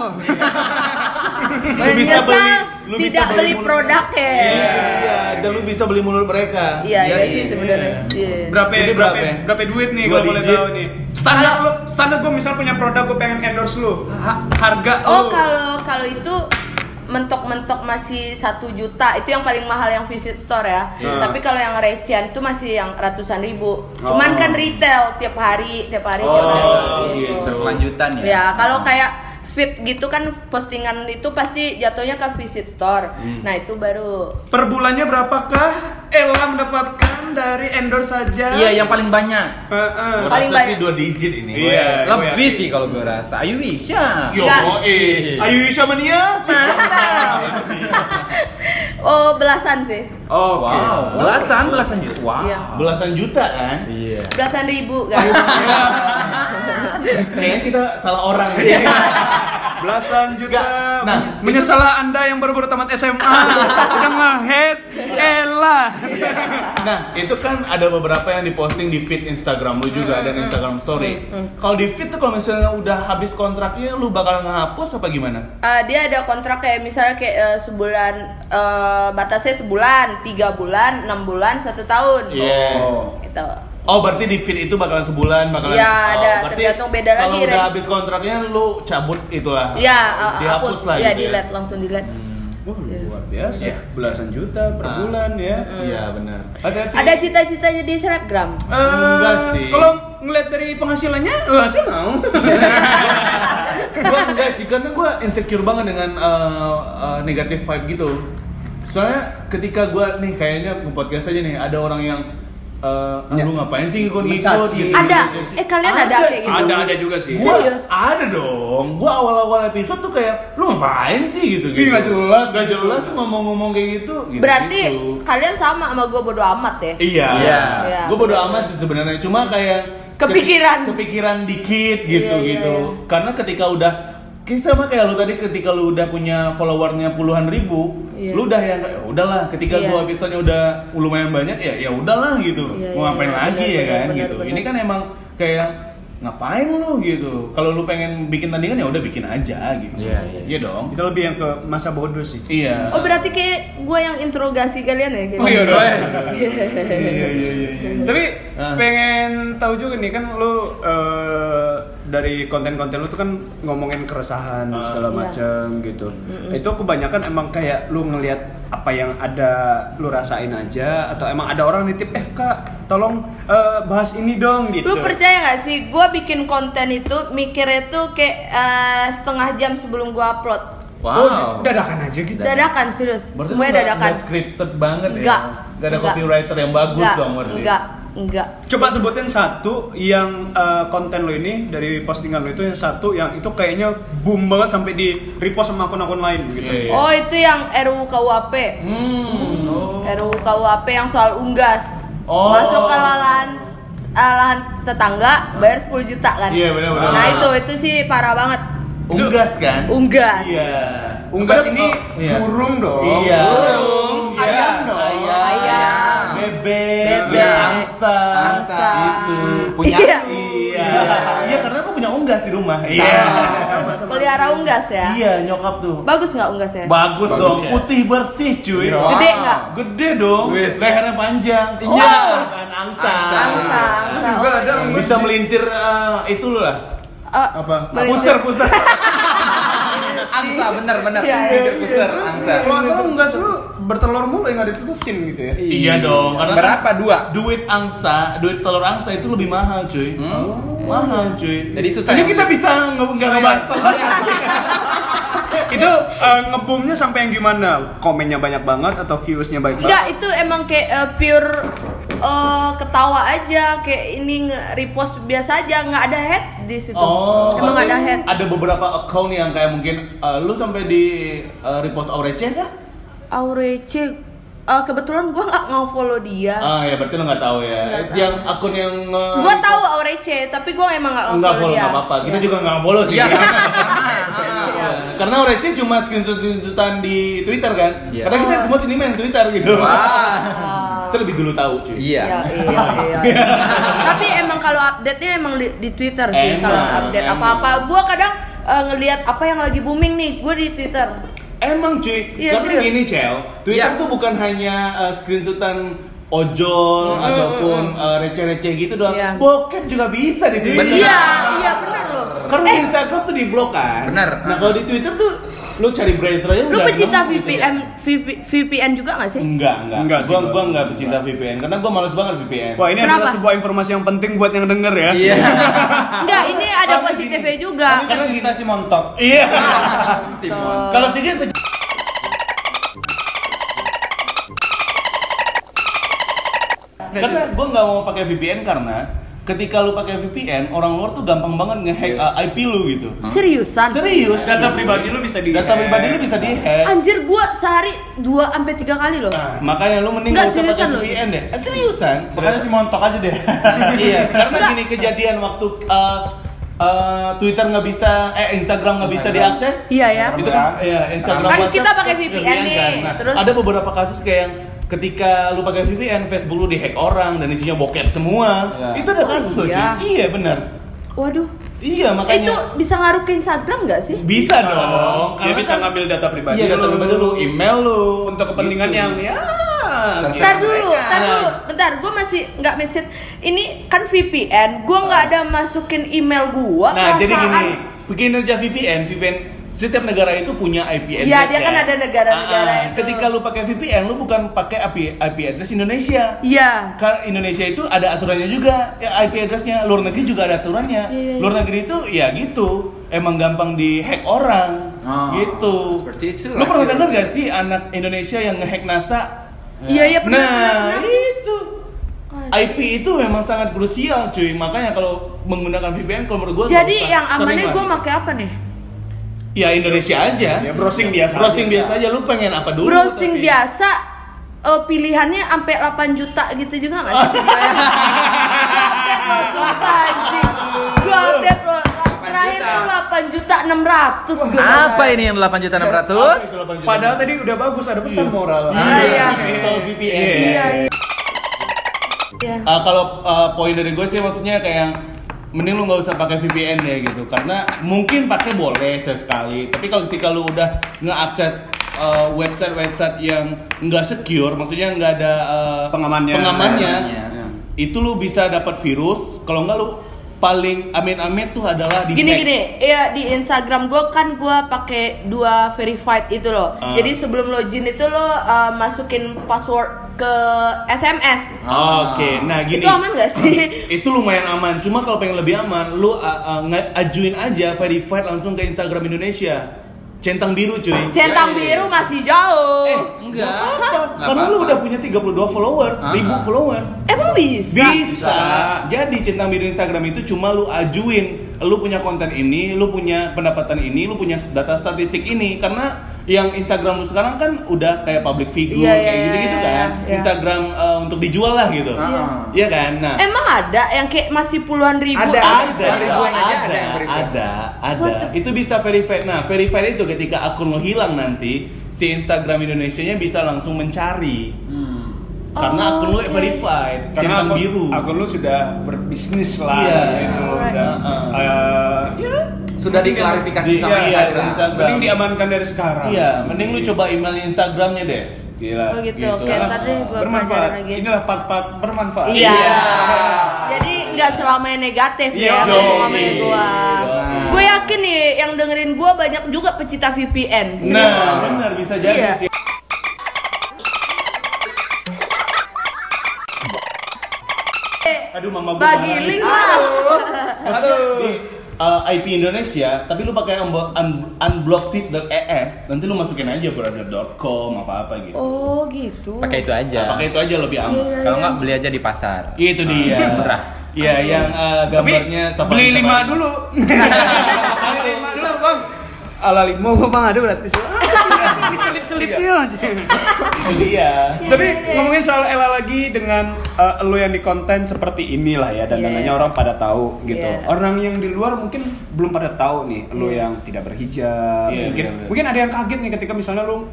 Lu bisa menyesal beli- lu bisa tidak beli beli mulut. produknya. Iya, iya. Dan lu bisa beli mulut mereka. Iya, iya Iya, sih iya. sebenarnya. Iya. Berapa Jadi ya, berapa, berapa ya? berapa duit nih kalau boleh tahu nih? Standar Kalau- lu, standar gua misal punya produk gua pengen endorse lu. Ha- harga Oh, kalau kalau itu mentok-mentok masih satu juta itu yang paling mahal yang visit store ya. Hmm. Tapi kalau yang recehan itu masih yang ratusan ribu. Cuman Oh. kan retail tiap hari, tiap hari, tiap Oh, hari. gitu. Berkelanjutan ya. Ya, kalau kayak fit gitu kan postingan itu pasti jatuhnya ke visit store. Hmm. Nah, itu baru Per bulannya berapakah Ella mendapatkan dari endorse saja? Iya, yang paling banyak. Heeh. Gua Paling banyak. dua digit ini. Iya. gua Lebih sih kalau gue rasa. Ayo bisa. Yo, eh. Ayu Isya Mania. oh belasan sih. Oke. Wow, belasan belasan juta. Wow. Iya. Belasan juta kan? Iya. Belasan ribu kan. Kayaknya kita salah orang. Belasan juta. Nah, menyesalah Anda yang baru-baru tamat SMA udah nge-head Ella. Nah, itu kan ada beberapa yang diposting di feed Instagram lu juga dan Instagram story. Kalau di feed tuh kalau misalnya udah habis kontraknya lu bakal ngehapus apa gimana? Eh, dia ada kontrak kayak misalnya kayak eh, sebulan eh, batasnya sebulan, tiga bulan, enam bulan, satu tahun. Iya. Gitu. Oh, berarti di feed itu bakalan sebulan, bakalan Iya, oh, ada. Tergantung beda Kalau lagi, udah Rex. habis kontraknya lu cabut itulah. Ya, eh, dihapus hapus lah ya gitu delete langsung delete. Wah, Iya. luar biasa. Iya. Belasan juta per Ah. bulan ya. Iya, benar. Hati-hati. Ada cita-cita jadi selebgram. Eh, Enggak sih. Kalau ngeliat dari penghasilannya, wah saya mau. gua enggak sih karena gua insecure banget dengan uh, uh, negative vibe gitu soalnya ketika gua nih kayaknya ke podcast aja nih ada orang yang uh, Ya. lu ngapain sih Mencaci. gitu Ada. Eh, kalian ada kayak gitu? Ada ada juga sih. Gua Serius? ada dong. Gua awal-awal episode tuh kayak lu ngapain sih gitu gitu. Ih, nggak jelas. Gak jelas ngomong-ngomong kayak gitu. gitu Berarti gitu. kalian sama sama gue bodo amat ya. Iya. Iya. Iya. Gue bodo amat sih sebenarnya. Cuma kayak Kepikiran. ke- kepikiran dikit gitu Iya, iya, gitu. iya. Karena ketika udah kayak sama kayak lu tadi ketika lu udah punya followernya puluhan ribu, Iya. lu udah yang kayak "Ya udahlah. Ketika Iya. gua episodenya udah lumayan banyak ya ya udahlah gitu. Iya, Mau iya, ngapain iya, lagi benar, ya kan benar, gitu. benar. Ini kan emang kayak ngapain lu gitu kalau lu pengen bikin tandingan ya udah bikin aja gitu Iya, iya. iya dong Itu lebih yang ke masa bodoh sih. iya Oh berarti kayak gue yang interogasi kalian ya? Gitu. Oh iya dong. iya iya iya iya Tapi Ah. pengen tahu juga nih kan lu eh, dari konten-konten lu tuh kan ngomongin keresahan Ah. segala Iya. macam gitu. Itu kebanyakan emang kayak lu ngelihat apa yang ada lu rasain aja atau emang ada orang nitip eh kak tolong eh, bahas ini dong gitu. Lu percaya gak sih? Gue bikin konten itu mikirnya tuh kayak eh, setengah jam sebelum gue upload. Oh, Wow. dadakan aja gitu. Dadakan serius, Berarti semuanya dadakan. nggak scripted banget Enggak. ya Gak ada Enggak. copywriter yang bagus enggak, dong berarti enggak, enggak. Coba sebutin satu yang eh, konten lo ini dari postingan lo itu yang satu yang itu kayaknya boom banget sampai di repost sama akun-akun lain gitu. Iya, iya. Oh itu yang RUU KUHP. hmm oh. RUU KUHP yang soal unggas. Oh. Masuk ke lahan eh, lahan tetangga bayar 10 juta kan? Iya, benar, benar. Nah itu itu sih parah banget. unggas kan Unggas. iya Unggas Padahal- ini iya. burung dong. Iya. Burung. Ayam dong. Ayam. Ayam. Bebek. Bebek. Angsa. Angsa. Itu. Punya Iya. Iya. Iya, karena aku punya unggas di rumah. Iya. Pelihara unggas ya? Iya, nyokap tuh. Bagus nggak unggasnya? Bagus, Bagus dong, ya. putih bersih cuy. Iya. Gede nggak? Gede dong, Wis. lehernya panjang. Iya. kan angsa. Angsa, angsa. Juga Oh, ada unggas. Bisa melintir eh, itu lu lah. Eh, Apa? Puser, puser. Angsa bener bener. Iya, iya, Hidup besar angsa. Kalau salah unggas lu bertelur mulu yang nggak ditetesin gitu ya. Iya dong, karena kan Berapa dua? duit angsa, duit telur angsa itu lebih mahal cuy. Hmm. Mahal cuy. Jadi susah Ini ya? kita bisa nggak ngebahas telur. itu eh, ngebumnya sampai yang gimana? Komennya banyak banget atau viewsnya banyak banget? Enggak, itu emang kayak eh, pure eh, ketawa aja, kayak ini nge-repost biasa aja, nggak ada head di situ. Oh, emang nggak ada head. Ada beberapa account yang kayak mungkin eh, lu sampai di eh, repost Aurece kah? Aurece, eh, kebetulan gua nggak mau follow dia. Ah ya berarti lu nggak tahu ya. Nggak tahu. Yang akun yang nge- Gua tahu Aurece, tapi gua emang nggak Enggak follow follow dia. nggak apa-apa. Kita Iya. juga nggak follow sih. Iya. sama. Iya. Karena Aurece cuma screenshot-screenshotan di Twitter kan. Iya. Karena kita semua sini main Twitter gitu. Wah. Kita lebih dulu tahu cuy. Iya. Iya, iya, iya. Tapi emang kalau update-nya emang di, di Twitter sih kalau update apa-apa. Gua kadang eh, ngelihat apa yang lagi booming nih, gua di Twitter. Emang cuy, Iya, karena serius. gini Cel, Twitter Iya. tuh bukan hanya uh, screenshotan ojol Mm, ataupun uh, receh-receh gitu doang. Iya. Bokep juga bisa di Twitter. Iya, iya benar loh. Karena Eh, Instagram tuh di blok kan. Bener. Nah kalau di Twitter tuh lu cari browser aja lu pecinta nemu gitu. VPN VP- VPN juga nggak sih? Enggak, enggak. Enggak sih, gua gua. gua enggak pecinta VPN karena gua males banget VPN. Wah ini Kenapa? adalah sebuah informasi yang penting buat yang denger ya. Iya. Enggak, ini ada Tapi positifnya gini, juga. Karena kita si montok. Iya. Simon. Kalau sedikit karena gue nggak mau pakai VPN karena ketika lu pakai VPN orang luar tuh gampang banget ngehack Yes. uh, IP lu gitu. Seriusan? Serius? Data pribadi lu bisa di Data pribadi lu bisa dihack. Anjir gua sehari 2 sampai 3 kali loh. Nah, makanya lu mending Nggak, nggak usah pakai seriusan. VPN deh. Eh, seriusan? Makanya si montok aja deh. iya, karena Nggak. gini kejadian waktu uh, uh, Twitter nggak bisa, eh Instagram nggak bisa diakses. Iya ya. Itu kan, iya Instagram. Kan kita pakai VPN nih, kan. Nah, terus- ada beberapa kasus kayak yang ketika lu pakai VPN, Facebook lu dihack orang dan isinya bokep semua. Iya. Itu ada kasus loh, iya. cuy. Iya benar. Waduh. Iya makanya. Itu bisa ngaruh ke Instagram nggak sih? bisa dong. Dia karena bisa kan- ngambil data pribadi Iya data pribadi lu, email lu untuk kepentingan Gitu. yang ya Bentar dulu, bentar Nah. dulu, bentar. Gue masih nggak message. Ini kan VPN, gue nggak ada masukin email gue. Nah, jadi gini, kinerja VPN, VPN setiap negara itu punya IP address. Iya, dia kan ada negara-negara Ah, ah. itu. Ketika lu pakai VPN, lu bukan pakai IP IP address Indonesia. Iya. Karena Indonesia itu ada aturannya juga, ya IP addressnya. Luar negeri juga ada aturannya. Iya, iya. Luar negeri itu ya gitu, emang gampang dihack orang, Oh, gitu. seperti itu Lu pernah dengar gak sih anak Indonesia yang ngehack NASA? Iya, iya pernah. Nah, pernah, pernah. itu. IP itu memang sangat krusial cuy makanya kalau menggunakan VPN kalau menurut gue Jadi yang amannya gue pakai apa nih? Ya Indonesia aja ya browsing biasa. browsing aja. biasa aja lu pengen apa dulu Browsing tapi- biasa. eh, pilihannya sampai 8 juta gitu juga nggak sih? Gue update lo, sumpah anjing. Gue update lo. Terakhir juta. tuh 8 juta 600 gue. Apa ini yang 8 juta 600? Apa itu 8 juta? Padahal tadi udah bagus ada pesan moral. Ah, iya. soal VPN Iya. Iya, iya. Iya. Ah, kalau ah, poin dari gue sih maksudnya kayak yang mending lu nggak usah pakai VPN deh gitu karena mungkin pakai boleh sesekali tapi kalau ketika lu udah ngeakses uh, website-website yang nggak secure maksudnya nggak ada uh, Pengamannya. pengamannya Iya. itu lu bisa dapat virus kalau nggak lu paling amin-amin tuh adalah di gini hack. gini ya di Instagram gue kan gue pakai dua verified itu loh Ah. jadi sebelum login itu lo uh, masukin password ke SMS Oke, nah gini. itu aman gak sih itu lumayan aman. Cuma kalau pengen lebih aman, lu uh, uh, nge- ajuin aja verified langsung ke Instagram Indonesia. Centang biru cuy. centang Iya, iya, biru masih jauh Eh, Enggak. apa? Karena lu udah punya 32 followers, Ah, ribu ah. followers. emang bisa Bisa. Jadi centang biru Instagram itu cuma lu ajuin, lu punya konten ini, lu punya pendapatan ini, lu punya data statistik ini karena yang Instagram lu sekarang kan udah kayak public figure Iya, iya, kayak gitu-gitu iya, kan. iya. Instagram uh, untuk dijual lah gitu. Iya kan? Nah, emang ada yang kayak masih puluhan ribu Ada. ada, Ribuan aja ada, ada ada, ada. Itu bisa verified. Nah, verified itu ketika akun lo hilang nanti, si Instagram Indonesia-nya bisa langsung mencari. Karena Oh, akun lo oke. verified, Karena centang akun, biru. akun lu sudah berbisnis lah Iya. gitu. Alright. Dan, Heeh. eh, ya Sudah diklarifikasi Di- sama iya, Instagram. di Instagram. mending diamankan dari sekarang. Iya, mending lu coba email Instagramnya deh. Gila. Oh gitu, Gitu. oke ntar deh gue bermanfaat. pelajarin lagi Inilah part-part bermanfaat. Iya. Iya. Jadi nggak selamanya negatif Iya, ya yoi. ngomongnya gua. Yoi. Gue yakin nih yang dengerin gua banyak juga pecinta VPN. Nah, benar bisa jadi Iya. sih. Aduh, mama gua Bagi link lah. Di uh, IP Indonesia, tapi lu pakai unblo- un- unblockseat.es, nanti lu masukin aja browser.com apa-apa gitu. Oh gitu. Pakai itu aja. Nah, pakai itu aja lebih aman. Iya. Kalau nggak beli aja di pasar. Itu dia. Murah. Iya, yang uh, Tapi gambarnya safari beli lima dulu. beli lima. Ala lima Bang ada berarti. Diselip-selipnya aja. Itu dia. Tapi ngomongin soal Ella lagi dengan uh, lo yang di konten seperti inilah ya dan Iya. dananya orang pada tahu gitu. Iya. Orang yang di luar mungkin belum pada tahu nih lo Iya. yang tidak berhijab. Iya, mungkin benar-benar. mungkin ada yang kaget nih ketika misalnya lo uh,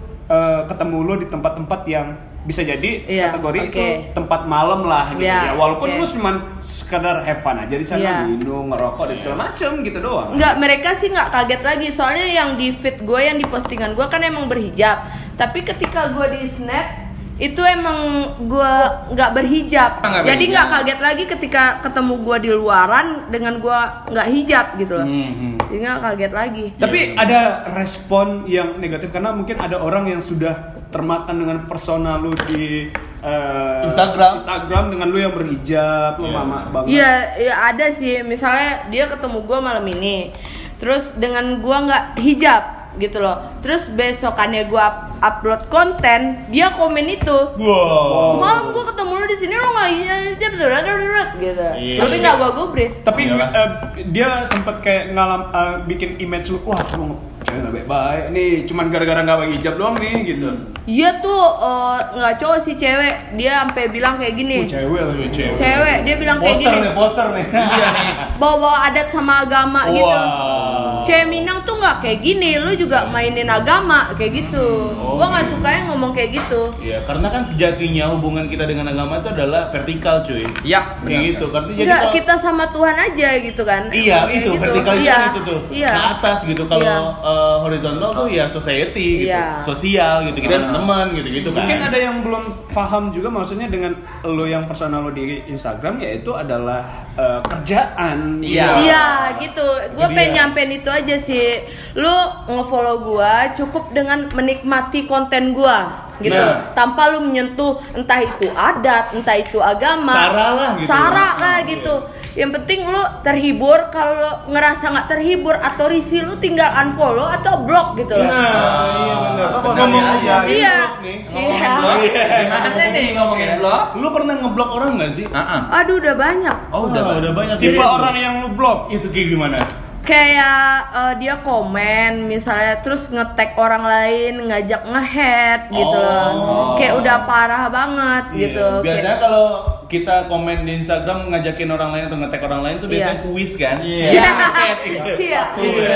ketemu lo di tempat-tempat yang bisa jadi Iya, kategori itu oke. tempat malam lah gitu Iya, ya. Walaupun oke. lo cuma sekedar have fun aja di sana Iya. minum, ngerokok dan segala macem gitu doang. Enggak, mereka sih nggak kaget lagi soalnya yang di feed gue yang di postingan gue kan emang berhijab. Tapi ketika gue di snap itu emang gue nggak berhijab. Nggak Jadi berhijab. nggak kaget lagi ketika ketemu gue di luaran dengan gue nggak hijab gitu loh. Hmm, hmm. Jadi nggak kaget lagi. Tapi ada respon yang negatif karena mungkin ada orang yang sudah termakan dengan persona lu di eh, Instagram. Instagram dengan lu yang berhijab, lu Iya. mama banget. Iya, ya ada sih. Misalnya dia ketemu gue malam ini, terus dengan gue nggak hijab gitu loh. Terus besokannya gue upload konten, dia komen itu. Wow. Semalam gue ketemu lu di sini lu nggak hijab gitu. Iya. Tapi nggak gue gubris. Tapi eh, dia sempet kayak ngalam eh, bikin image lu, wah lu cewek nggak baik-baik nih, cuman gara-gara nggak pakai hijab doang nih gitu. Iya tuh eh, nggak cowok sih cewek. Dia sampai bilang kayak gini. Oh, cewek lagi. Cewek. Cewek, dia bilang kayak Poster gini. nih, poster nih. Iya nih. Bawa-bawa adat sama agama gitu. Wow. Cewek Minang tuh nggak kayak gini, lu juga mainin agama kayak gitu. Oh, gua nggak gitu. suka yang ngomong kayak gitu. Iya, karena kan sejatinya hubungan kita dengan agama itu adalah vertikal, cuy. Iya, Kayak benar. gitu. Karena jadi Enggak, kalau- kita sama Tuhan aja gitu kan. Iya, Kayak itu gitu. vertikal itu iya. kan itu tuh. Iya. Ke atas gitu. Kalau Iya. Eh, horizontal tuh ya society gitu. Iya. Sosial gitu, kita Dan- teman gitu-gitu kan. Mungkin ada yang belum paham juga maksudnya dengan lo yang personal lo di Instagram yaitu adalah eh, kerjaan. Iya. Iya gitu, gue pengen ya. nyampein itu aja sih. Lu ngefollow gua cukup dengan menikmati konten gua gitu, Nah. tanpa lu menyentuh entah itu adat, entah itu agama, Sara lah gitu. Sara lah Iya. gitu. Yang penting lu terhibur. Kalau lu ngerasa nggak terhibur atau risih, lu tinggal unfollow atau block gitu loh. Nah, iya benar. Atau Ngomong aja. aja. Iya. nih. Iya. Gimana nih ngomongin blog? Lu pernah ngeblok orang nggak sih? Heeh. Aduh udah banyak. Oh, udah, Wah, udah banyak. Tipe orang yang lu blok. itu kayak gimana? Kayak eh, dia komen misalnya terus ngetek orang lain ngajak ngehead gitu Oh. loh kayak udah parah banget Iya, gitu Biasanya Kayak- kalau kita komen di Instagram ngajakin orang lain atau ngetek orang lain tuh biasanya Iya. kuis kan? Iya. Iya. Iya. Iya,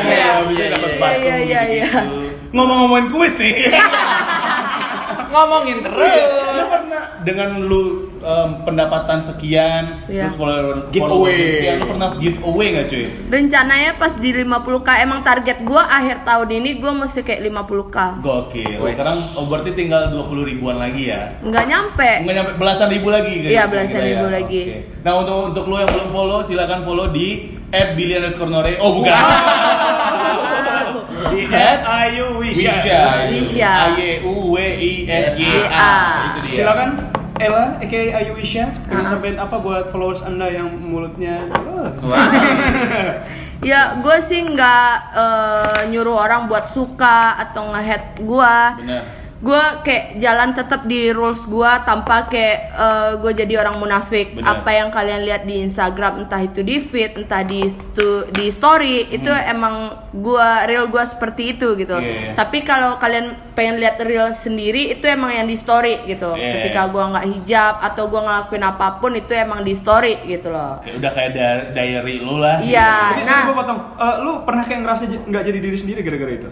Iya. bisa dapat Iya, iya, iya, iya. gitu-gitu. Ngomong-ngomongin kuis nih. Ngomongin terus. Lu pernah dengan lu em, pendapatan sekian, Iya. terus follower Giveaway. sekian, lu pernah giveaway nggak cuy? Rencananya pas di 50k emang target gua akhir tahun ini gua mesti kayak 50k. Gokil. Wes. Sekarang oh, berarti tinggal 20 ribuan lagi ya? Nggak nyampe. Enggak nyampe belasan ribu lagi? Iya, belasan ribu lagi. Oke. Nah untuk untuk lo yang belum follow silakan follow di @billion_nore. Oh bukan. di Ayu Wisya. Wisya. Wisya. A Y U W I S Y A. Y-A. Itu dia. Silakan Ella, aka Ayu Wisya, ingin Ah. sampaikan apa buat followers anda yang mulutnya. Wah. Ya, gue sih nggak eh, nyuruh orang buat suka atau nge-head gue. Benar. Gue kayak jalan tetap di rules gue tanpa kayak gue jadi orang munafik. Benar. Apa yang kalian lihat di Instagram, entah itu di feed, entah di stu- di story, itu emang gue real gue seperti itu gitu. Hmm. Iya. Tapi kalau kalian pengen lihat real sendiri, itu emang yang di story gitu. Iya, Ketika gue nggak hijab atau gue ngelakuin apa pun, itu emang di story gitu loh. Kayak udah kayak da- diary lu lah. Iya. Jadi Nah. nah, gue potong. Eh, lu pernah kayak ngerasa nggak jadi diri sendiri gara-gara itu?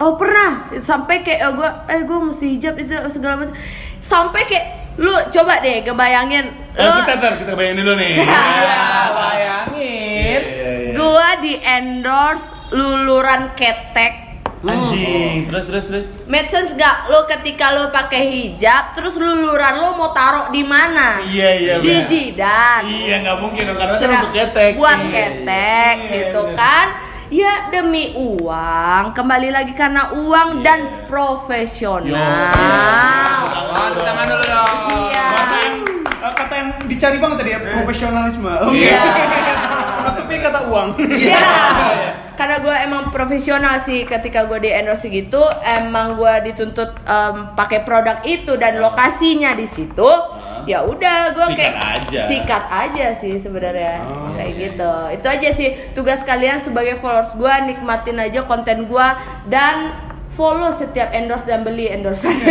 Oh pernah sampai kayak eh, gue eh gue mesti hijab itu segala macam sampai kayak lu coba deh kebayangin Eh, lu kita ntar kita bayangin dulu nih. Iya. bayangin. Iya, iya. gua di endorse luluran ketek Anjing. Terus terus terus. Make sense gak? Lo ketika lo pakai hijab, terus luluran lo mau taruh di mana? Iya, iya, Di jidat. Iya nggak mungkin dong, karena kan untuk ketek. Buat Iya. ketek Iya, gitu bener. kan. Ya demi uang, kembali lagi karena uang Iya. dan Yo, profesional. Tepuk tangan dulu dong. Iya. Kata yang dicari banget tadi ya, profesionalisme. Oh, Iya. Tapi kata uang. Iya. Karena gue emang profesional sih ketika gue di endorse gitu, emang gue dituntut em, pakai produk itu dan lokasinya di situ. Ya udah gue Sikat kayak aja. sikat aja sih sebenarnya Oh, kayak gitu. Itu aja sih tugas kalian sebagai followers gue nikmatin aja konten gue dan follow setiap endorse dan beli endorsean.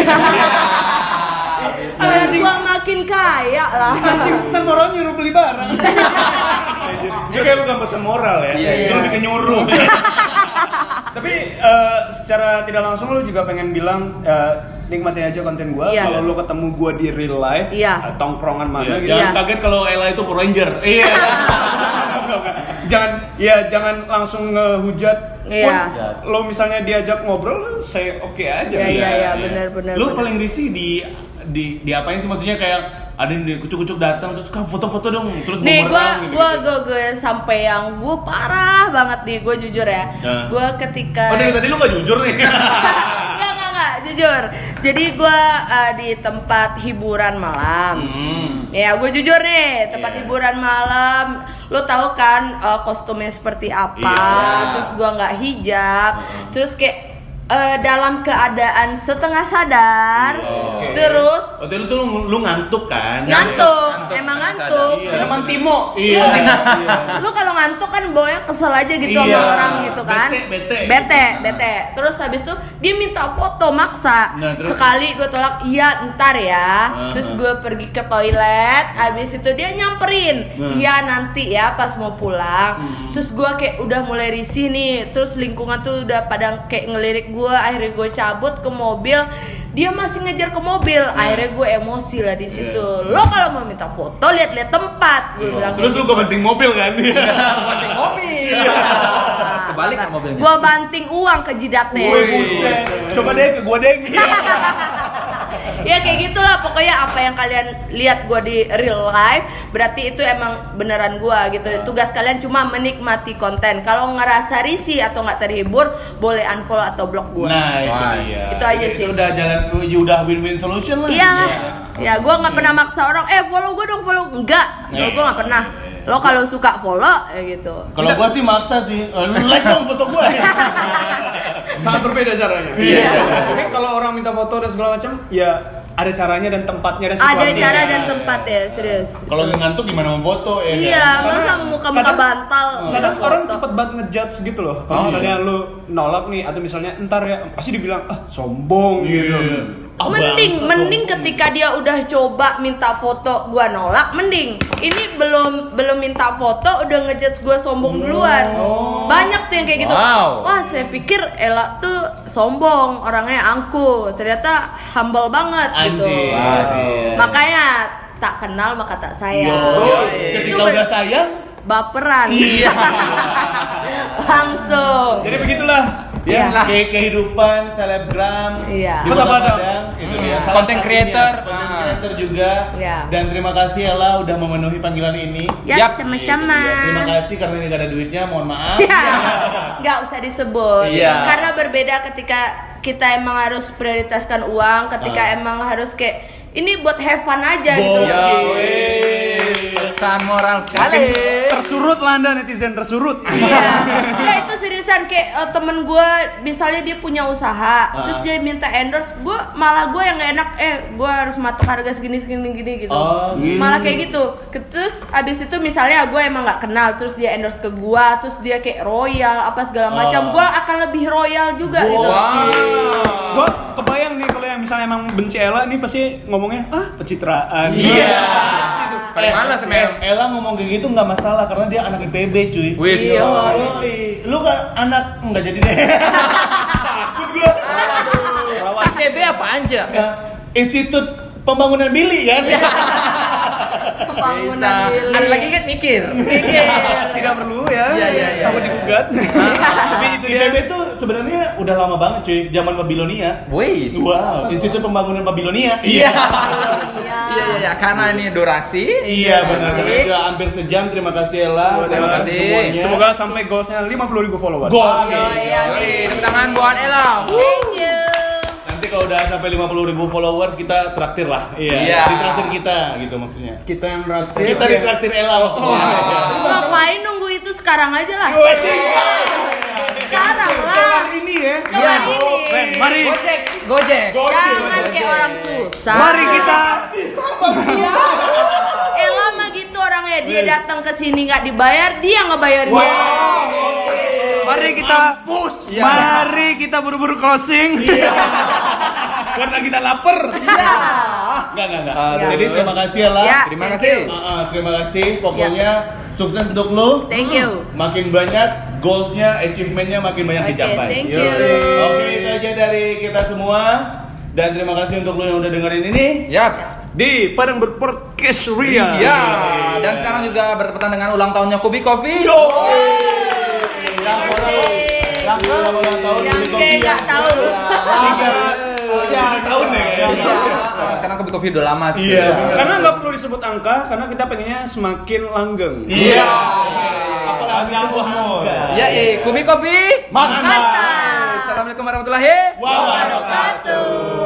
Gue makin kaya lah. Anjing, orang nyuruh beli barang. Itu kayak bukan pesan moral ya. Iya, Itu iya. lebih ke nyuruh. Tapi eh, secara tidak langsung lu juga pengen bilang eh, nikmatin aja konten gua. Iya. Kalau lu ketemu gua di real life, Iya. eh, tongkrongan mana Iya, gitu. Jangan Iya. kaget kalau Ella itu Power Ranger. Iya. jangan ya jangan langsung ngehujat Iya. lo misalnya diajak ngobrol saya oke aja Iya, iya, iya, benar, benar, Lu benar. paling risih di di di apain sih maksudnya kayak ada yang kucuk-kucuk datang terus kak foto-foto dong terus Nih gue gue gue gue sampai yang gue parah banget nih gue jujur ya. Ya. Gue ketika Oh dari tadi lu gak jujur nih. Enggak enggak enggak jujur. Jadi gue uh, di tempat hiburan malam. Hmm. Ya gue jujur nih tempat Iya. hiburan malam. Lo tahu kan uh, kostumnya seperti apa? Iya. Terus gue nggak hijab. Heeh. Terus kayak uh, dalam keadaan setengah sadar. Oke. Terus Waktu itu tuh lu, lu ngantuk kan? ngantuk, Ngantuk, emang ngantuk. Iya. Terus teman Timo Iya. iya. lu kalau ngantuk kan bawanya kesel aja gitu Iya. sama orang gitu kan Bete, bete. bete bete terus habis itu dia minta foto maksa Nah, terus? sekali gue tolak iya ntar ya Uh-huh. terus gue pergi ke toilet habis itu dia nyamperin iya nanti ya pas mau pulang Hmm. terus gue kayak udah mulai risih nih terus lingkungan tuh udah pada kayak ngelirik gue akhirnya gue cabut ke mobil dia masih ngejar ke mobil akhirnya gue emosi lah di situ Iya. lo kalau mau minta foto lihat-lihat tempat gue bilang Terus lu gue banting mobil kan? Banting mobil. Kebalik kan mobilnya. Gua banting uang ke jidatnya. Coba deh ke gua deh. ya kayak gitulah pokoknya apa yang kalian lihat gua di real life berarti itu emang beneran gua gitu. Tugas kalian cuma menikmati konten. Kalau ngerasa risih atau nggak terhibur, boleh unfollow atau block gua. Nah, itu dia. itu aja sih. Itu udah jalan udah win-win solution lah. Iya lah. Ya gua nggak pernah maksa orang, eh follow gua dong follow enggak. Iya. Gua nggak pernah. Lo kalau suka follow ya gitu. Kalau gua sih maksa sih. Eh, Like dong foto gua. sangat berbeda caranya Iya. Tapi kalau orang minta foto dan segala macam ya ada caranya dan tempatnya dan Ada situasinya cara dan tempat ya, serius. Kalau ngantuk gimana mau foto ya? Iya, kan? masa muka-muka kadang- bantal. kadang foto. orang cepet banget ngejudge gitu loh kalau Oh, misalnya lu nolak nih atau misalnya entar ya pasti dibilang ah sombong Iya. gitu Mending bangsa, mending sombong. ketika dia udah coba minta foto gua nolak mending ini belum belum minta foto udah ngejudge gua sombong duluan banyak tuh yang kayak gitu Wow. wah saya pikir Ella tuh sombong orangnya angkuh ternyata humble banget gitu Anjir. Iya. makanya tak kenal maka tak Yo, sayang ketika Itu ber- udah sayang, baperan Iya. langsung Jadi begitulah. Iya. ya kayak kehidupan selebgram Iya. di Kota Kota Padang. Padang itu dia Hmm. Salah Content satunya, creator. content Ah. creator juga Iya. dan terima kasih Ella udah memenuhi panggilan ini ya Yap. macam-macam Itu dia. terima kasih karena ini gak ada duitnya mohon maaf Ya, nggak usah disebut. Iya. Karena berbeda ketika kita emang harus prioritaskan uang, ketika Ah. emang harus kayak ini buat have fun aja gitu. Gokil. Yo, pesan moral sekali. Tersurut lah anda netizen tersurut. Iya. Nggak, itu seriusan kayak eh, temen gue misalnya dia punya usaha, Ah. terus dia minta endorse, gue malah gue yang nggak enak, eh gue harus matok harga segini segini gini gitu. Oh, gitu. Malah kayak gitu. Terus abis itu misalnya gue emang nggak kenal, terus dia endorse ke gue, terus dia kayak royal apa segala macam, Ah. gue akan lebih royal juga gitu. Gua kebayang nih kalau yang misalnya emang benci Ella nih pasti ngomongnya ah pencitraan. Iya. Paling Eh, males eh, Mel. Ella ngomong kayak gitu nggak masalah karena dia anak IPB cuy Wis. Iya. Yoi. lu kan anak nggak jadi deh takut gua ITB apa aja? Ya, Institut Pembangunan Billy kan Pembangunan bilik. Ada lagi kan mikir. Tidak perlu ya. Iya, iya, iya, Takut iya. digugat. Tapi itu dia. IPB tuh sebenarnya udah lama banget cuy zaman Babilonia Wis. wow Institut Pembangunan Babilonia Iya. Iya. Iya iya iya karena ini durasi. iya benar udah hampir sejam terima kasih Ella Terima kasih. semuanya Semoga sampai goalsnya 50 ribu followers. Gokil. Iya, tepuk tangan buat Ella. Thank you. Kalau udah sampai 50 ribu followers kita traktir lah. Iya. Iya. Ditraktir kita gitu maksudnya. Kita yang berarti. Kita ditraktir Ella maksudnya. Oh. Ngapain nunggu itu sekarang aja lah? Sekarang lah. Kelar ini ya. Kelar Iya. ini. Mari. Gojek, Gojek. Jangan kayak orang susah. Mari kita Ella mah gitu orangnya dia datang ke sini nggak dibayar dia ngebayarin. Mari kita Mari kita buru-buru closing. Karena kita lapar. Iya. Enggak, enggak, enggak. Aduh. Jadi terima kasih Ella. Ya, Terima kasih. Ah, ah, terima kasih. Pokoknya sukses untuk lu. Thank you. Makin banyak goalsnya, achievementnya makin banyak Oke, dicapai. thank Yo. you. Oke, itu aja dari kita semua. Dan terima kasih untuk lu yang udah dengerin ini. Yap. Di Padang Berpodcast Ria. Iya. Dan sekarang juga bertepatan dengan ulang tahunnya Kubi Coffee. Yo. Yang yang orang ulang tahun Yang kopi nggak tahu. Tiga tiga tahun deh Iya. kayaknya. Karena Kubi Coffee udah lama. Iya, bener. Karena nggak perlu disebut angka, karena kita pengennya semakin langgeng. Iya. Apalagi sebuah angka. Ya, eh, Kubi Coffee. Mantap. Mantap. Assalamualaikum warahmatullahi Wabarakatuh.